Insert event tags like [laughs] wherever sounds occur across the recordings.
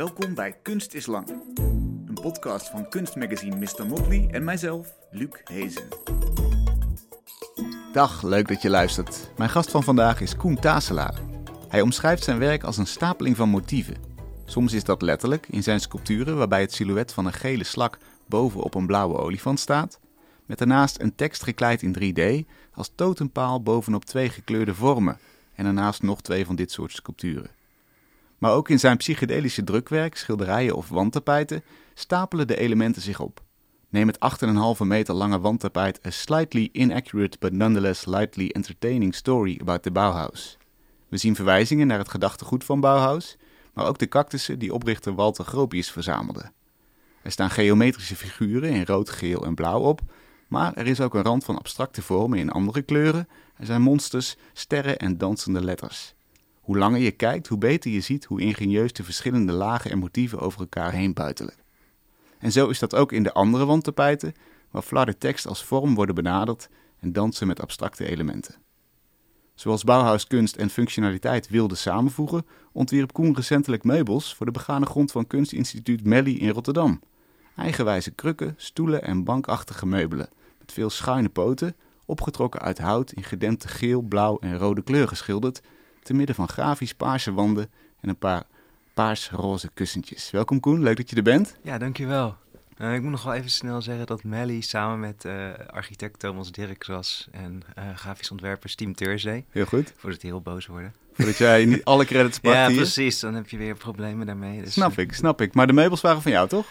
Welkom bij Kunst is Lang. Een podcast van kunstmagazine Mr. Motley en mijzelf, Luc Hezen. Dag, leuk dat je luistert. Mijn gast van vandaag is Koen Taselaar. Hij omschrijft zijn werk als een stapeling van motieven. Soms is dat letterlijk in zijn sculpturen waarbij het silhouet van een gele slak bovenop een blauwe olifant staat, met daarnaast een tekst gekleid in 3D als totempaal bovenop twee gekleurde vormen en daarnaast nog twee van dit soort sculpturen. Maar ook in zijn psychedelische drukwerk, schilderijen of wandtapijten stapelen de elementen zich op. Neem het 8,5 meter lange wandtapijt A Slightly Inaccurate but Nonetheless Lightly Entertaining Story About the Bauhaus. We zien verwijzingen naar het gedachtegoed van Bauhaus, maar ook de cactussen die oprichter Walter Gropius verzamelde. Er staan geometrische figuren in rood, geel en blauw op, maar er is ook een rand van abstracte vormen in andere kleuren. Er zijn monsters, sterren en dansende letters. Hoe langer je kijkt, hoe beter je ziet hoe ingenieus de verschillende lagen en motieven over elkaar heen buitelen. En zo is dat ook in de andere wandtapijten, waar flarde tekst als vorm worden benaderd en dansen met abstracte elementen. Zoals Bauhaus kunst en functionaliteit wilde samenvoegen, ontwierp Koen recentelijk meubels voor de begane grond van Kunstinstituut Melly in Rotterdam. Eigenwijze krukken, stoelen en bankachtige meubelen, met veel schuine poten, opgetrokken uit hout in gedempte geel, blauw en rode kleur geschilderd, te midden van grafisch paarse wanden en een paar paars-roze kussentjes. Welkom Koen, leuk dat je er bent. Ja, dankjewel. Uh, ik moet nog wel even snel zeggen dat Melly samen met uh, architect Thomas Dirks was en uh, grafisch ontwerper Team Thursday. Heel goed. Voordat hij heel boos worden. Voordat jij niet [laughs] alle credits pakt Ja, hier. precies. Dan heb je weer problemen daarmee. Dus, Snap ik, snap ik. Maar de meubels waren van jou, toch?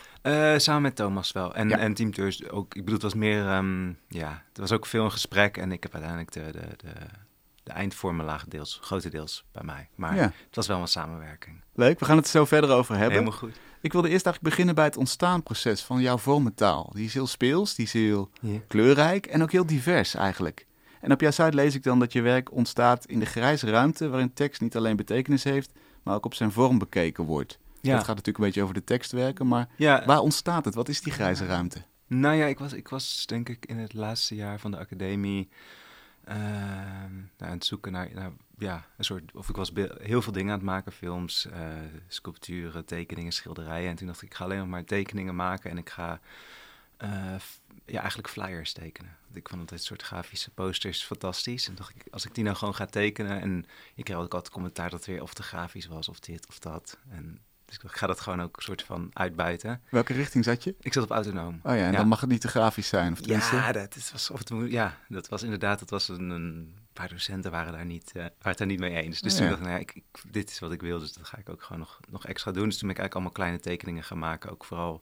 samen met Thomas wel. En, Ja. en Team Thursday ook. Ik bedoel, het was meer... ehm, ja, het was ook veel een gesprek en ik heb uiteindelijk de, de, de, de eindvormen lagen deels, grotendeels bij mij. Maar Ja. het was wel een samenwerking. Leuk, we gaan het zo verder over hebben. Helemaal goed. Ik wilde eerst eigenlijk beginnen bij het ontstaanproces van jouw vormentaal. Die is heel speels, die is heel Ja. kleurrijk en ook heel divers eigenlijk. En op jouw site lees ik dan dat je werk ontstaat in de grijze ruimte waarin tekst niet alleen betekenis heeft, maar ook op zijn vorm bekeken wordt. Ja. Dat gaat natuurlijk een beetje over de tekst werken, maar Ja, waar ontstaat het? Wat is die grijze ruimte? Nou ja, ik was, ik was denk ik in het laatste jaar van de academie aan het zoeken naar, naar ja, een soort, of ik was heel veel dingen aan het maken, films, eh, sculpturen, tekeningen, schilderijen. En toen dacht ik, ik ga alleen nog maar tekeningen maken en ik ga eh, ja, eigenlijk flyers tekenen. Ik vond altijd soort grafische posters fantastisch. En dacht ik, als ik die nou gewoon ga tekenen en ik kreeg ook altijd commentaar dat het weer of te grafisch was of dit of dat. En dus ik ga dat gewoon ook een soort van uitbuiten. Welke richting zat je? Ik zat op autonoom. Oh ja, en Ja. dan mag het niet te grafisch zijn. Of tenminste, Ja, dat is, was, of het, ja, dat was inderdaad, dat was een, een paar docenten waren daar niet, eh, waren het daar niet mee eens. Dus Oh, toen dacht ik, nou ja, ik, ik- dit is wat ik wil, dus dat ga ik ook gewoon nog, nog extra doen. Dus toen ben ik eigenlijk allemaal kleine tekeningen gaan maken, ook vooral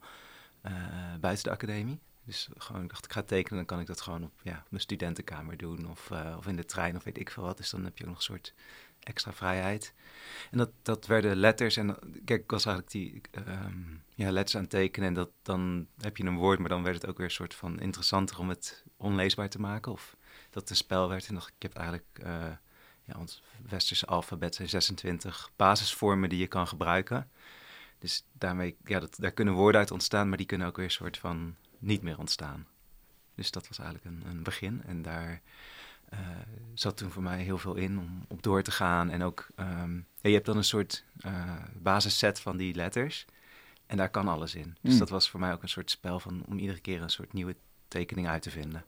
eh, buiten de academie. Dus gewoon, dacht, ik ga tekenen, dan kan ik dat gewoon op ja, mijn studentenkamer doen of, eh, of in de trein of weet ik veel wat. Dus dan heb je ook nog een soort extra vrijheid. En dat, dat werden letters. En kijk, ik was eigenlijk die ehm, ja, letters aan tekenen. En dat, dan heb je een woord, maar dan werd het ook weer een soort van interessanter om het onleesbaar te maken. Of dat het een spel werd. En dacht ik, ik heb eigenlijk, eh, ja, ons westerse alfabet zijn 26 basisvormen die je kan gebruiken. Dus daarmee, ja, dat, daar kunnen woorden uit ontstaan, maar die kunnen ook weer een soort van niet meer ontstaan. Dus dat was eigenlijk een, een begin. En daar eh, zat toen voor mij heel veel in om op door te gaan. En ook, ehm, ja, je hebt dan een soort eh basisset van die letters. En daar kan alles in. Dus Mm. dat was voor mij ook een soort spel van om iedere keer een soort nieuwe tekening uit te vinden.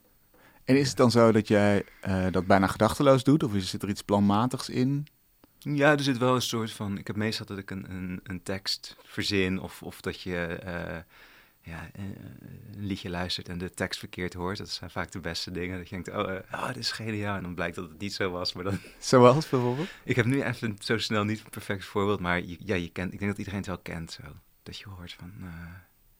En is het dan zo dat jij eh, dat bijna gedachteloos doet? Of zit er iets planmatigs in? Ja, er zit wel een soort van. Ik heb meestal dat ik een, een, een tekst verzin. Of, of dat je ja, eh, een liedje luistert en de tekst verkeerd hoort. Dat zijn vaak de beste dingen. Dat je denkt, oh, eh, oh dit is geniaal. En dan blijkt dat het niet zo was. Maar dan, [laughs] Zoals bijvoorbeeld? ik heb nu even zo snel niet een perfect voorbeeld. Maar je, ja, je kent, ik denk dat iedereen het wel kent zo. Dat je hoort van. eh,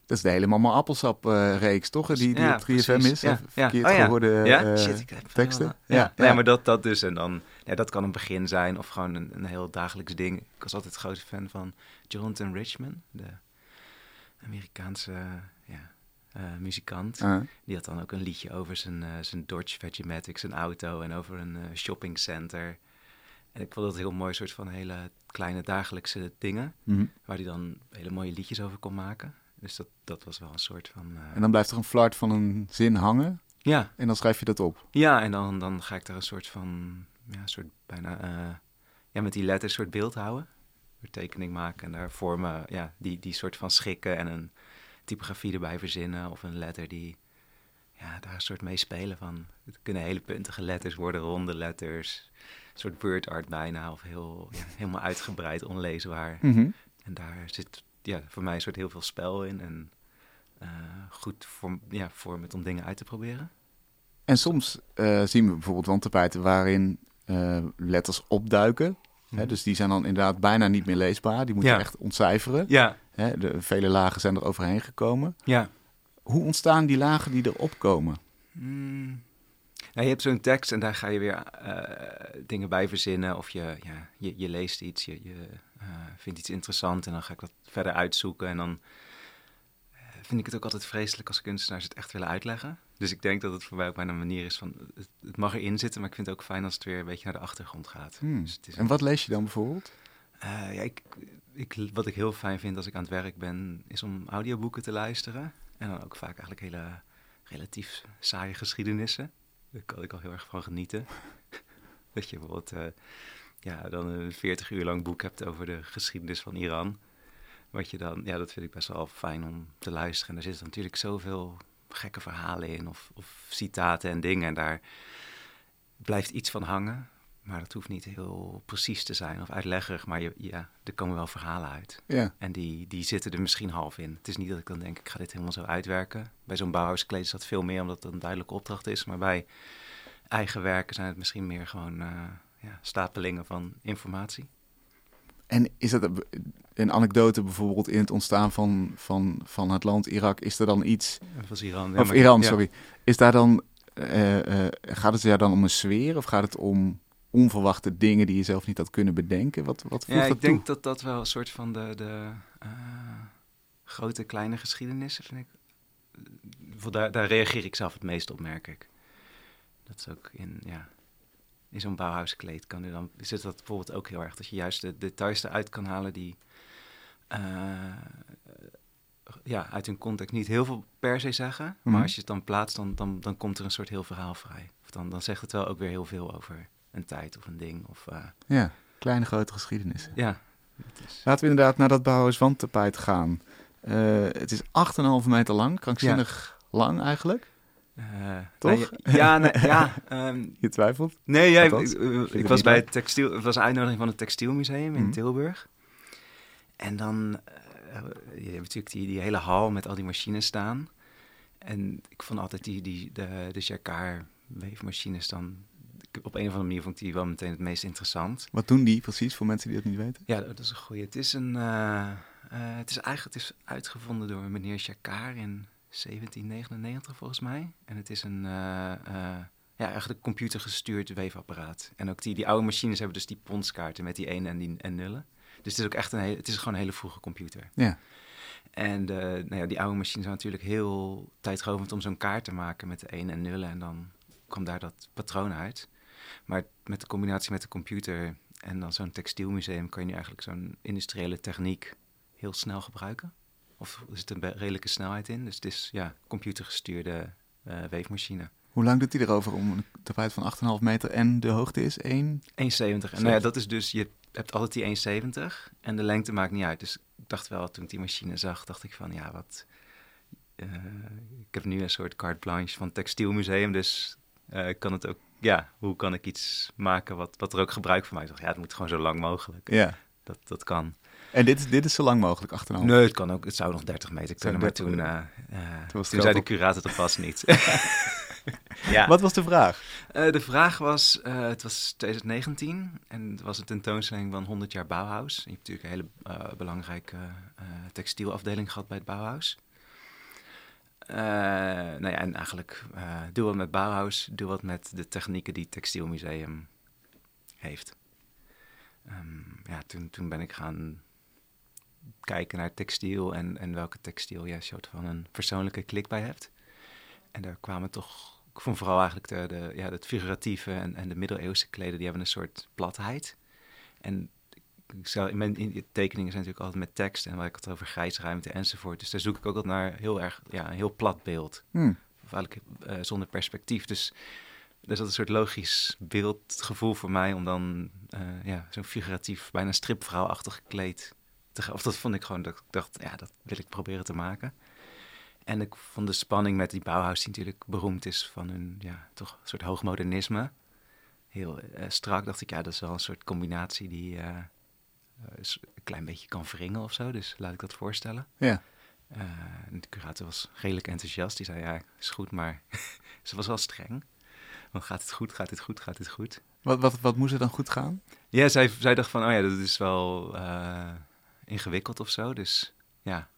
Dat is de hele Mama Appelsap reeks, toch? Die, die Ja, op 3FM is. precies. Ja, ja. Verkeerd Oh geworden ja, shit, ik heb teksten. Ja. Nee, maar dat, dat dus. En dan, ja, dat kan een begin zijn of gewoon een, een heel dagelijks ding. Ik was altijd een grote fan van Jonathan Richman, de Amerikaanse ja, eh, muzikant. Ah. Die had dan ook een liedje over zijn, eh, zijn Dodge Vegimatic, zijn auto en over een eh, shoppingcenter. En ik vond dat heel mooi, soort van hele kleine dagelijkse dingen, Mhm. waar hij dan hele mooie liedjes over kon maken. Dus dat, dat was wel een soort van... En dan blijft er een flart van een zin hangen. ja, En dan schrijf je dat op. Ja, en dan, dan ga ik daar een soort van, ja, soort bijna, ja, met die letters een soort beeld houden. Tekening maken en daar vormen, ja, die, die soort van schikken en een typografie erbij verzinnen of een letter die, ja, daar een soort mee spelen van. Het kunnen hele puntige letters worden, ronde letters, een soort word art bijna of heel, ja, helemaal uitgebreid, onleesbaar. Mhm. En daar zit ja, voor mij een soort heel veel spel in en eh, goed voor, ja, voor met om dingen uit te proberen. En soms eh, zien we bijvoorbeeld wandtapijten waarin eh, letters opduiken. Hè, Mhm. dus die zijn dan inderdaad bijna niet meer leesbaar. Die moet je Ja. echt ontcijferen. Ja, Hè, de vele lagen zijn er overheen gekomen. ja. Hoe ontstaan die lagen die erop komen? Mm. Nou, je hebt zo'n tekst en daar ga je weer eh, dingen bij verzinnen. Of je, ja, je, je leest iets, je, je eh, vindt iets interessant en dan ga ik dat verder uitzoeken. En dan eh, vind ik het ook altijd vreselijk als kunstenaars het echt willen uitleggen. Dus ik denk dat het voor mij ook bijna een manier is van, het, het mag erin zitten, maar ik vind het ook fijn als het weer een beetje naar de achtergrond gaat. Hmm. Dus het is En wat lees je dan bijvoorbeeld? eh, ja, ik, ik, wat ik heel fijn vind als ik aan het werk ben, is om audioboeken te luisteren. En dan ook vaak eigenlijk hele relatief saaie geschiedenissen. Daar kan ik al heel erg van genieten. [laughs] dat je bijvoorbeeld eh, ja, dan een 40 uur lang boek hebt over de geschiedenis van Iran. Wat je dan, ja, dat vind ik best wel fijn om te luisteren. En er zitten natuurlijk zoveel gekke verhalen in, of, of citaten en dingen. En daar blijft iets van hangen. Maar dat hoeft niet heel precies te zijn of uitleggerig, maar je, ja, er komen wel verhalen uit. Ja. En die, die zitten er misschien half in. Het is niet dat ik dan denk, ik ga dit helemaal zo uitwerken. Bij zo'n bouwhuiskleed is dat veel meer, omdat het een duidelijke opdracht is. Maar bij eigen werken zijn het misschien meer gewoon eh, ja, stapelingen van informatie. En is dat een anekdote bijvoorbeeld in het ontstaan van, van, van het land Irak? Is er dan iets... Was Iran. Of Iran, sorry. Is daar dan... eh, eh, gaat het daar dan om een sfeer of gaat het om onverwachte dingen die je zelf niet had kunnen bedenken? Wat, wat Ja, dat ik denk toe? dat dat wel een soort van de, de eh, grote kleine geschiedenissen vind ik. Voor Daar, daar reageer ik zelf het meest op, merk ik. Dat is ook in, ja, in zo'n bouwhuiskleed kan je dan, zit dat bijvoorbeeld ook heel erg. Dat je juist de details eruit kan halen die eh, ja, uit hun context niet heel veel per se zeggen. Mhm. Maar als je het dan plaatst, dan, dan, dan komt er een soort heel verhaal vrij. Of dan, dan zegt het wel ook weer heel veel over een tijd of een ding. Of, eh, Ja, kleine grote geschiedenissen. ja, is... Laten we inderdaad naar dat Bauhaus wandtapijt gaan. Eh, het is 8,5 meter lang, krankzinnig lang eigenlijk. Eh, Toch? nou, ja, nee, ja [laughs] ehm, Je twijfelt? nee, jij, ik, Althans, ik- was bij het textiel, het was een uitnodiging van het Textielmuseum in Mhm. Tilburg. En dan, eh, je hebt natuurlijk die, die hele hal met al die machines staan. En ik vond altijd die, die, de, de Jacquard weefmachines dan, op een of andere manier vond ik die wel meteen het meest interessant. Wat doen die precies, voor mensen die dat niet weten? Ja, dat is een goeie. Het is een, eh, eh, het is eigenlijk, het is uitgevonden door meneer Jacquard in 1799 volgens mij. En het is een, eh, eh, ja, eigenlijk computergestuurd weefapparaat. En ook die, die oude machines hebben dus die ponskaarten met die 1 en die en nullen. Dus het is ook echt een, hele, het is gewoon een hele vroege computer. Ja. En de, nou ja, die oude machines zijn natuurlijk heel tijdrovend om zo'n kaart te maken met de 1 en nullen. En dan kwam daar dat patroon uit. Maar met de combinatie met de computer en dan zo'n textielmuseum kan je nu eigenlijk zo'n industriële techniek heel snel gebruiken. Of er zit een redelijke snelheid in. Dus het is ja, computergestuurde eh, weefmachine. Hoe lang doet hij erover om een tapijt van 8,5 meter en de hoogte is 1? 1,70. En nou ja, dat is dus, je hebt altijd die 1,70 en de lengte maakt niet uit. Dus ik dacht wel, toen ik die machine zag, dacht ik van ja, wat... eh, ik heb nu een soort carte blanche van het textielmuseum, dus eh, kan het ook... Ja, hoe kan ik iets maken wat, wat er ook gebruik van mij? Ik dacht, ja, het moet gewoon zo lang mogelijk. Ja. Dat, dat kan. En dit, is- dit is zo lang mogelijk, 8,5. Nee, het kan ook. Het zou nog 30 meter kunnen, maar 30 toen, eh, Toen zei de curator dat vast niet. [laughs] ja. Wat was de vraag? Eh, de vraag was, eh, het was 2019 en het was een tentoonstelling van 100 jaar Bauhaus. Je hebt natuurlijk een hele eh, belangrijke eh, textielafdeling gehad bij het Bauhaus. Eh, nou ja, en eigenlijk eh, doe wat met Bauhaus, doe wat met de technieken die het Textielmuseum heeft. Ehm, ja, toen, toen ben ik gaan kijken naar textiel en, en welke textiel je een soort van een persoonlijke klik bij hebt. En daar kwamen toch, ik vond vooral eigenlijk de, de, ja, het figuratieve en, en de middeleeuwse kleden, die hebben een soort platheid. En ik zou, in mijn in, tekeningen zijn natuurlijk altijd met tekst en waar ik het over grijsruimte enzovoort. Dus daar zoek ik ook altijd naar heel erg, ja, een heel plat beeld. Hm. Of eigenlijk eh, zonder perspectief. Dus dus dat is een soort logisch beeldgevoel voor mij om dan uh, ja, zo'n figuratief, bijna stripverhaalachtig gekleed te gaan. Of dat vond ik gewoon, dat ik dacht, ja, dat wil ik proberen te maken. En ik vond de spanning met die Bauhaus, die natuurlijk beroemd is van hun, ja, toch een soort hoogmodernisme. Heel uh, strak dacht ik, ja, dat is wel een soort combinatie die uh, een klein beetje kan wringen of zo. Dus laat ik dat voorstellen. Ja. de curator was redelijk enthousiast. Die zei, ja, is goed, maar [laughs] ze was wel streng. Want gaat het goed, gaat het goed, gaat het goed? Wat, wat, wat moest er dan goed gaan? Ja, zij, zij dacht van, oh ja, dat is wel ingewikkeld of zo. Dus ja.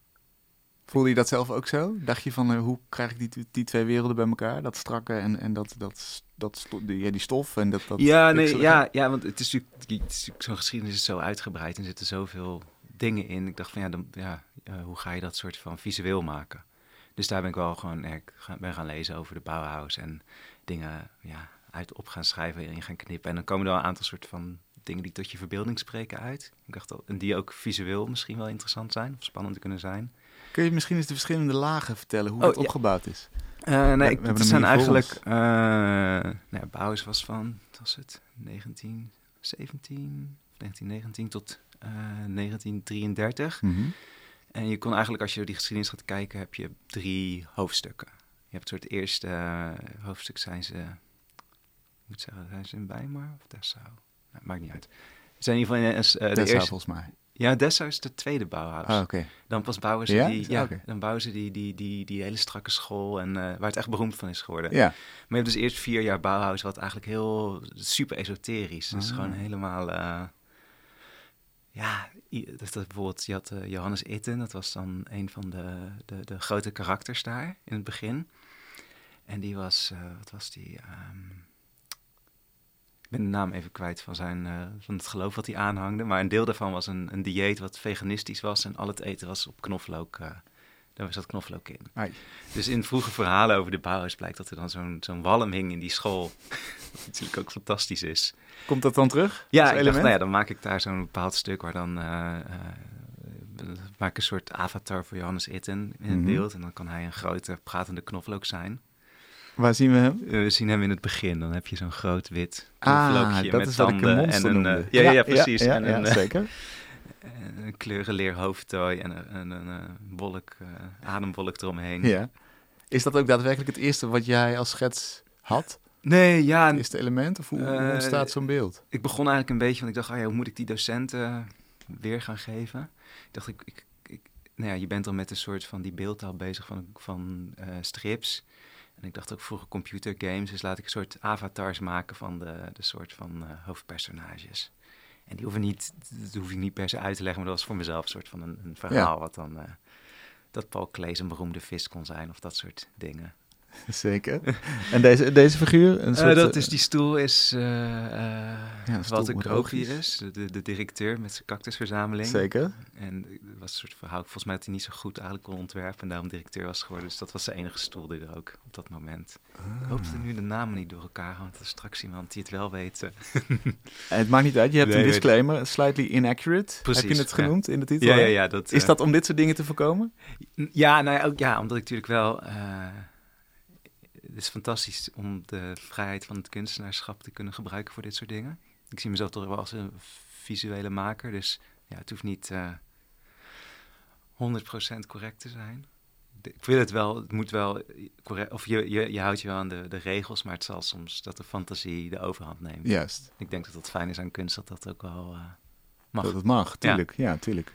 Voelde je dat zelf ook zo? Dacht je van, uh, hoe krijg ik die, die twee werelden bij elkaar? Dat strakke en, en dat, dat, dat, die, ja, die stof en dat... dat ja, nee, ja, ja, want het is natuurlijk, natuurlijk zo'n geschiedenis is zo uitgebreid en zitten zoveel dingen in. Ik dacht van, ja, dan, ja uh, hoe ga je dat soort van visueel maken? Dus daar ben ik wel gewoon ik ben gaan lezen over de Bauhaus en dingen ja, uit op gaan schrijven, in gaan knippen. En dan komen er wel een aantal soort van dingen die tot je verbeelding spreken uit. Ik dacht al, en die ook visueel misschien wel interessant zijn of spannend kunnen zijn. Kun je misschien eens de verschillende lagen vertellen, hoe oh, het opgebouwd is? Uh, nee, het zijn eigenlijk... Uh, nou, Bauhaus was van, wat was het, 1917, 1919 tot uh, 1933. Mm -hmm. En je kon eigenlijk, als je die geschiedenis gaat kijken, heb je drie hoofdstukken. Je hebt het soort eerste hoofdstuk zijn ze, ik moet zeggen, zijn ze in Weimar of Dessau? Nou, maakt niet uit. Ze zijn in ieder geval in, uh, de Dessau, eerste, volgens mij. Ja, Dessau is de tweede Bauhaus. Ah, oké. Dan pas bouwen ze die, ja, dan bouwen ze die, die, die, die hele strakke school en uh, waar het echt beroemd van is geworden. Ja. Maar je hebt dus eerst vier jaar Bauhaus, wat eigenlijk heel super esoterisch. Dus ah. gewoon helemaal ja, dus dat bijvoorbeeld, je had uh, Johannes Itten, dat was dan een van de, de, de, grote karakters daar in het begin. En die was, wat was die? Um, ik ben de naam even kwijt van, zijn, uh, van het geloof wat hij aanhangde. Maar een deel daarvan was een, een dieet wat veganistisch was en al het eten was op knoflook daar zat knoflook in. Ai. Dus in vroege verhalen over de Bauhaus blijkt dat er dan zo'n zo'n walm hing in die school. [laughs] wat natuurlijk ook fantastisch is. Komt dat dan terug? Ja, ik dacht, nou ja, dan maak ik daar zo'n bepaald stuk waar dan... Uh, uh, maak een soort avatar voor Johannes Itten in mm -hmm. beeld. En dan kan hij een grote pratende knoflook zijn. Waar zien we hem? we zien hem in het begin. Dan heb je zo'n groot wit knoflookje ah, met tanden en een... Uh, ja, ja, ja, precies. Ja, en ja, een, zeker. een kleurenleer hoofdtooi en een, een, een, een wolk, ademwolk eromheen. Ja. Is dat ook daadwerkelijk het eerste wat jij als schets had? Nee, ja. Het eerste element? Of hoe, uh, ontstaat zo'n beeld? Ik begon eigenlijk een beetje, want ik dacht, oh ja, hoe moet ik die docenten weer gaan geven? Ik dacht, ik, ik, ik nou ja, je bent dan met een soort van die beeldtaal bezig van, van uh, strips. En ik dacht ook vroeger computergames, dus laat ik een soort avatars maken van de, de soort van hoofdpersonages. En die hoeven niet, dat hoef ik niet per se uit te leggen, maar dat was voor mezelf een soort van een, een verhaal. Ja. Wat dan, uh, dat Paul Klees een beroemde vis kon zijn of dat soort dingen. [laughs] Zeker. En deze, deze figuur? Een soort, uh, dat is, die stoel is uh, ja, Walter Gropius, de, de, de, directeur met zijn cactusverzameling. Zeker. En het was een soort verhaal, volgens mij dat hij niet zo goed eigenlijk kon ontwerpen en daarom directeur was geworden. Dus dat was de enige stoel die er ook op dat moment. Ah. Ik hoop dat nu de namen niet door elkaar gaan, want er is straks iemand die het wel weet. [laughs] het maakt niet uit, je hebt nee, een disclaimer, slightly inaccurate, Precies, heb je het genoemd ja. in de titel? Ja, ja, ja. Dat, is dat om dit soort dingen te voorkomen? Ja, nou ja, ook, ja omdat ik natuurlijk wel... Uh, het is fantastisch om de vrijheid van het kunstenaarschap te kunnen gebruiken voor dit soort dingen. Ik zie mezelf toch wel als een visuele maker, dus ja, het hoeft niet uh, 100% correct te zijn. Ik wil het wel, het moet wel correct, of je, je, je houdt je wel aan de, de regels, maar het zal soms dat de fantasie de overhand neemt. Juist. Ik denk dat het fijn is aan kunst dat dat ook wel uh, mag. Dat het mag, tuurlijk. Ja. ja, tuurlijk.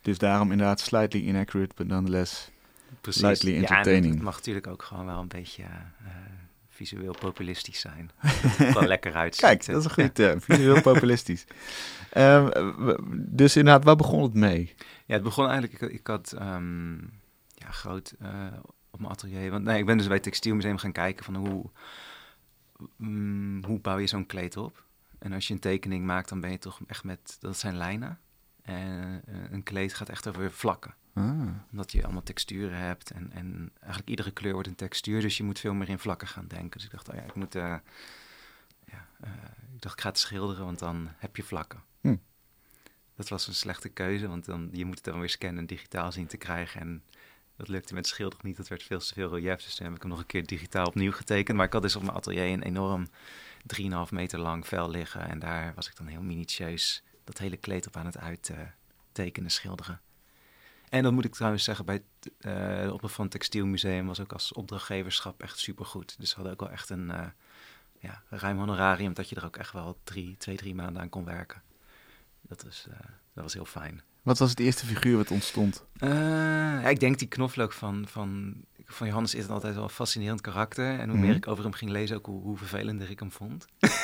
Dus daarom inderdaad slightly inaccurate, but nonetheless Precies. Slightly entertaining. Ja, het mag natuurlijk ook gewoon wel een beetje uh, visueel populistisch zijn. [laughs] wel lekker uitziet. Kijk, dat is een goede term. Visueel populistisch. [laughs] Um, dus inderdaad, waar begon het mee? Ja, het begon eigenlijk... Ik, ik had um, ja, groot uh, op mijn atelier... Want nee, ik ben dus bij het Textielmuseum gaan kijken van hoe... Um, hoe bouw je zo'n kleed op? En als je een tekening maakt, dan ben je toch echt met... Dat zijn lijnen. En een kleed gaat echt over vlakken. Ah. Omdat je allemaal texturen hebt en, en eigenlijk iedere kleur wordt een textuur, dus je moet veel meer in vlakken gaan denken. Dus ik dacht, oh ja, ik moet, uh, ja, uh, ik dacht, ik ga het schilderen, want dan heb je vlakken. Hm. Dat was een slechte keuze, want dan, je moet het dan weer scannen en digitaal zien te krijgen. En dat lukte met schilderen niet. Dat werd veel te veel relief. Dus toen heb ik hem nog een keer digitaal opnieuw getekend. Maar ik had dus op mijn atelier een enorm 3,5 meter lang vel liggen. En daar was ik dan heel minutieus dat hele kleed op aan het uittekenen, schilderen. En dat moet ik trouwens zeggen, bij het uh, op van het Textielmuseum was ook als opdrachtgeverschap echt supergoed. Dus we hadden ook wel echt een uh, ja, ruim honorarium dat je er ook echt wel drie, twee, drie maanden aan kon werken. Dat, is, uh, dat was heel fijn. Wat was het eerste figuur wat ontstond? ja, ik denk die knoflook van, van, van Johannes is altijd wel een fascinerend karakter. En hoe mm -hmm. meer ik over hem ging lezen, ook hoe, hoe vervelender ik hem vond. [laughs]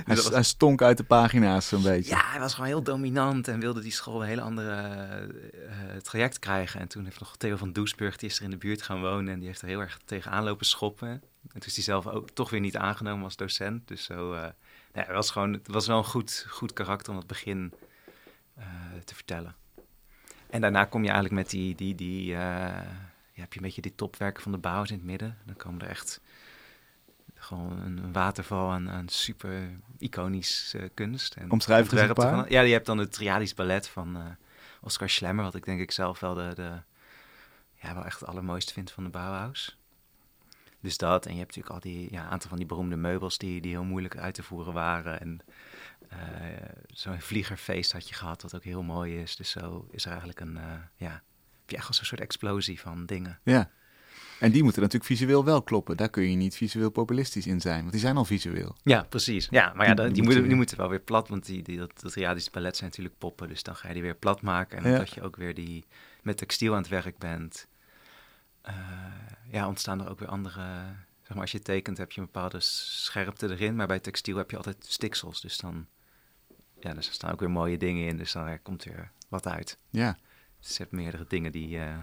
[laughs] Hij, was... hij, stonk uit de pagina's zo'n beetje. Ja, hij was gewoon heel dominant en wilde die school een hele andere uh, traject krijgen. En toen heeft nog Theo van Doesburg, die is er in de buurt gaan wonen en die heeft er heel erg tegenaan lopen schoppen. En toen is hij zelf ook toch weer niet aangenomen als docent. Dus zo, uh, ja, het was gewoon, het was wel een goed, goed karakter om het begin uh, te vertellen. En daarna kom je eigenlijk met die, die, die ja, heb je een beetje die topwerken van de bouwers in het midden. Dan komen er echt gewoon een waterval aan, aan super iconisch uh, kunst. En Omschrijf het van, Ja, je hebt dan het Triadisch Ballet van uh, Oscar Schlemmer, wat ik denk ik zelf wel de, de ja, wel echt het allermooiste vind van de Bauhaus. Dus dat, en je hebt natuurlijk al die ja, aantal van die beroemde meubels die, die heel moeilijk uit te voeren waren. En uh, zo'n vliegerfeest had je gehad, wat ook heel mooi is. Dus zo is er eigenlijk een, ja, heb je echt als een soort explosie van dingen. Ja. En die moeten natuurlijk visueel wel kloppen. Daar kun je niet visueel populistisch in zijn, want die zijn al visueel. Ja, precies. Ja, maar ja, die, die, moeten, die moeten wel weer plat, want die, die, dat, dat realistisch ballet zijn natuurlijk poppen. Dus dan ga je die weer plat maken. En omdat je ook weer die met textiel aan het werk bent, uh, ja, ontstaan er ook weer andere... Zeg maar, als je tekent heb je een bepaalde scherpte erin, maar bij textiel heb je altijd stiksels. Dus dan, ja, dus er staan ook weer mooie dingen in, dus dan komt er wat uit. Ja. Dus je hebt meerdere dingen die uh,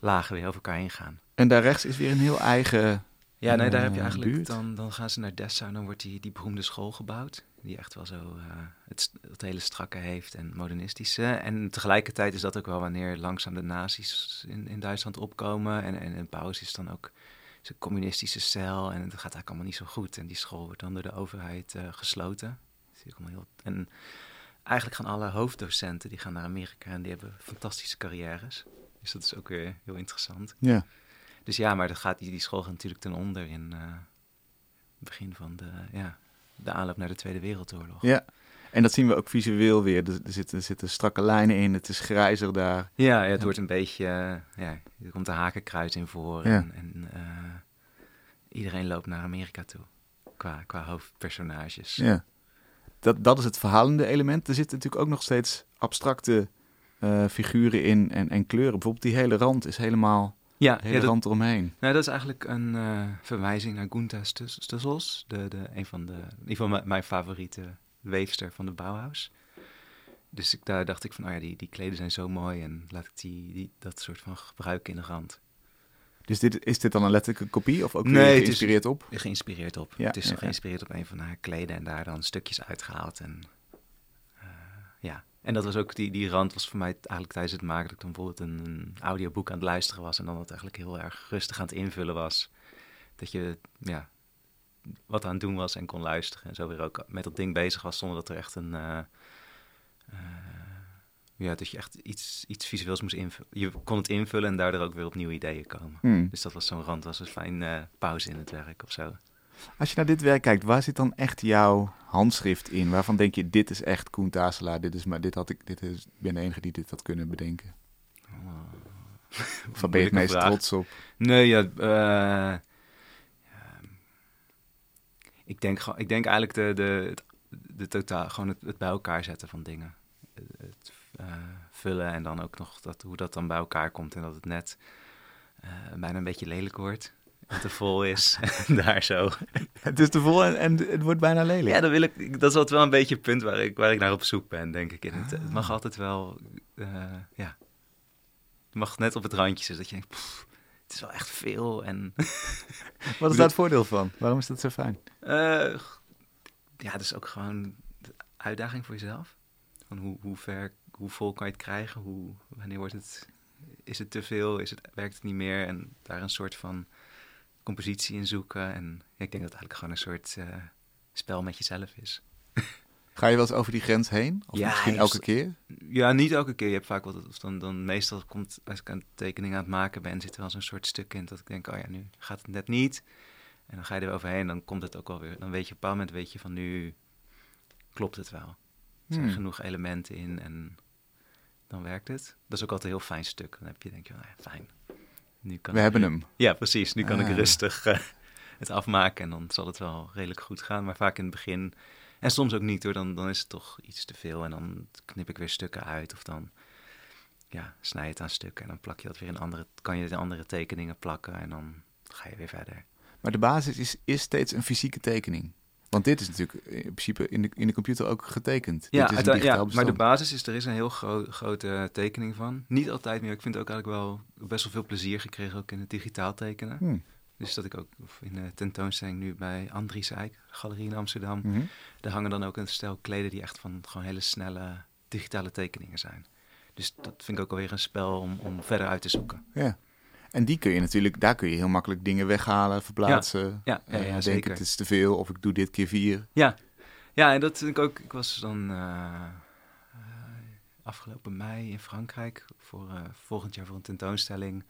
lagen weer over elkaar heen gaan. En daar rechts is weer een heel eigen. Ja, nee, daar heb je eigenlijk. Dan, dan gaan ze naar Dessau en dan wordt die, die beroemde school gebouwd. Die echt wel zo uh, het, het hele strakke heeft en modernistische. En tegelijkertijd is dat ook wel wanneer langzaam de nazi's in, in Duitsland opkomen. En, en, en Paus is dan ook zijn communistische cel. En het gaat eigenlijk allemaal niet zo goed. En die school wordt dan door de overheid uh, gesloten. Heel, en eigenlijk gaan alle hoofddocenten die gaan naar Amerika en die hebben fantastische carrières. Dus dat is ook weer heel interessant. Ja. Dus ja, maar dat gaat, die, die school gaat natuurlijk ten onder in uh, het begin van de, ja, de aanloop naar de Tweede Wereldoorlog. Ja, en dat zien we ook visueel weer. Er, er, zitten, er zitten strakke lijnen in, het is grijzer daar. Ja, ja het wordt een beetje, uh, ja, er komt een hakenkruis in voor. Ja. En, en uh, iedereen loopt naar Amerika toe, qua, qua hoofdpersonages. Ja, dat, dat is het verhalende element. Er zitten natuurlijk ook nog steeds abstracte uh, figuren in en, en kleuren. Bijvoorbeeld die hele rand is helemaal ja, hele ja, dat, rand eromheen. Nou, dat is eigenlijk een uh, verwijzing naar Gunther Stussels, de, de, een van de, in ieder geval mijn, mijn favoriete weefster van de Bauhaus. Dus ik, daar dacht ik van, oh ja, die, die kleden zijn zo mooi en laat ik die, die, dat soort van gebruiken in de rand. Dus dit, is dit dan een letterlijke kopie of ook nee, geïnspireerd het is, op? Geïnspireerd op. Ja, het is ja, geïnspireerd op een van haar kleden en daar dan stukjes uitgehaald. En, uh, ja, en dat was ook, die, die rand was voor mij eigenlijk tijdens het maken dat ik dan bijvoorbeeld een, een audioboek aan het luisteren was en dan het eigenlijk heel erg rustig aan het invullen was. Dat je, ja, wat aan het doen was en kon luisteren en zo weer ook met dat ding bezig was zonder dat er echt een, uh, uh, ja, dat je echt iets, iets visueels moest invullen. Je kon het invullen en daardoor ook weer op nieuwe ideeën komen. Hmm. Dus dat was zo'n rand, was een fijn uh, pauze in het werk of zo. Als je naar dit werk kijkt, waar zit dan echt jouw handschrift in? Waarvan denk je, dit is echt Koen Taselaar, dit is maar dit had ik, dit is, ben de enige die dit had kunnen bedenken. Of ben je het meest vraag. trots op? Nee, ja, uh, ik, denk, ik denk eigenlijk de, de, de totaal, gewoon het, het bij elkaar zetten van dingen. Het uh, vullen en dan ook nog dat, hoe dat dan bij elkaar komt en dat het net uh, bijna een beetje lelijk wordt en te vol is. [laughs] daar zo. Het is te vol en, en, het wordt bijna lelijk. Ja, dan wil ik, dat is altijd wel een beetje het punt waar ik, waar ik naar op zoek ben, denk ik. Het, het mag altijd wel, uh, ja. Het mag net op het randje zitten dat je denkt, pff, het is wel echt veel. En [laughs] Wat is daar het voordeel van? Waarom is dat zo fijn? Uh, ja, dat is ook gewoon de uitdaging voor jezelf. Van hoe, hoe ver, hoe vol kan je het krijgen? Hoe, wanneer wordt het, is het te veel? Is het, werkt het niet meer? En daar een soort van compositie in zoeken. En ik denk dat het eigenlijk gewoon een soort uh, spel met jezelf is. [laughs] Ga je wel eens over die grens heen? Of Ja, misschien elke keer? Ja, niet elke keer. Je hebt vaak wat, of dan, dan meestal komt, als ik een tekening aan het maken ben, zit er wel zo'n soort stuk in dat ik denk, oh ja, nu gaat het net niet. En dan ga je er overheen, dan komt het ook wel weer. Dan weet je op een bepaald moment, weet je van nu klopt het wel. Er zijn Hmm. genoeg elementen in en dan werkt het. Dat is ook altijd een heel fijn stuk. Dan heb je, denk je, nou ja, fijn. Nu kan We ik hebben hem. Ja, precies. Nu kan Ah. ik rustig eh, [laughs] het afmaken en dan zal het wel redelijk goed gaan. Maar vaak in het begin, en soms ook niet hoor, dan, dan is het toch iets te veel. En dan knip ik weer stukken uit of dan ja, snij je het aan stukken. En dan plak je dat weer in andere, kan je het in andere tekeningen plakken en dan ga je weer verder. Maar de basis is, is steeds een fysieke tekening. Want dit is natuurlijk in principe in de, in de computer ook getekend. Ja, dit is ja maar de basis is, er is een heel gro- grote tekening van. Niet altijd meer, ik vind ook eigenlijk wel best wel veel plezier gekregen ook in het digitaal tekenen. Hmm. Dus dat ik ook in de tentoonstelling nu bij Andries Eijk, galerie in Amsterdam, Mhm. Daar hangen dan ook een stel kleden die echt van gewoon hele snelle digitale tekeningen zijn. Dus dat vind ik ook alweer een spel om, om verder uit te zoeken. Ja. En die kun je natuurlijk, daar kun je heel makkelijk dingen weghalen, verplaatsen. Ja, ja, Eh, ja, zeker. het is te veel of ik doe dit keer vier. Ja, ja en dat vind ik ook. Ik was dan eh, eh, afgelopen mei in Frankrijk voor volgend jaar voor een tentoonstelling.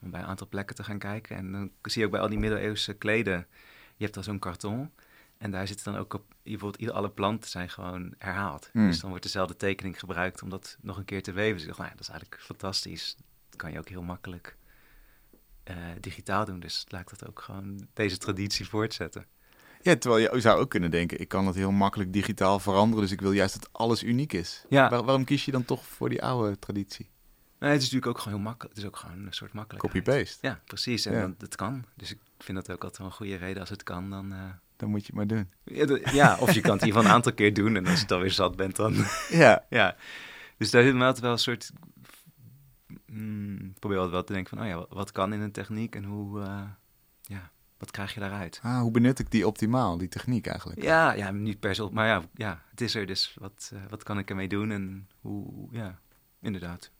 Om bij een aantal plekken te gaan kijken. En dan zie je ook bij al die middeleeuwse kleden. Je hebt dan zo'n karton. En daar zitten dan ook op, bijvoorbeeld ieder, alle planten zijn gewoon herhaald. Hmm. Dus dan wordt dezelfde tekening gebruikt om dat nog een keer te weven. Dus ik dacht, nou dat is eigenlijk fantastisch. Dat kan je ook heel makkelijk eh, digitaal doen. Dus laat ik dat ook gewoon deze traditie voortzetten. Ja, terwijl je zou ook kunnen denken, ik kan het heel makkelijk digitaal veranderen, dus ik wil juist dat alles uniek is. Ja. Waar- waarom kies je dan toch voor die oude traditie? Nee, het is natuurlijk ook gewoon heel makkelijk. Het is ook gewoon een soort makkelijkheid. Copy-paste. Ja, precies. En Ja. het kan. Dus ik vind dat ook altijd wel een goede reden. Als het kan, dan... eh, Dan moet je het maar doen. ja, dat- ja, of je kan het hier van een aantal keer doen. En als je dan weer zat bent, dan... Ja, [laughs] ja. Dus daar zit me altijd wel een soort... Mm, ik probeer altijd wel te denken van... Oh ja, wat, wat kan in een techniek en hoe... eh, ja, wat krijg je daaruit? ah, hoe benut ik die optimaal, die techniek eigenlijk? Ja, ja, niet per se... Maar ja, ja het is er. Dus wat, eh, wat kan ik ermee doen? En hoe... Ja, inderdaad.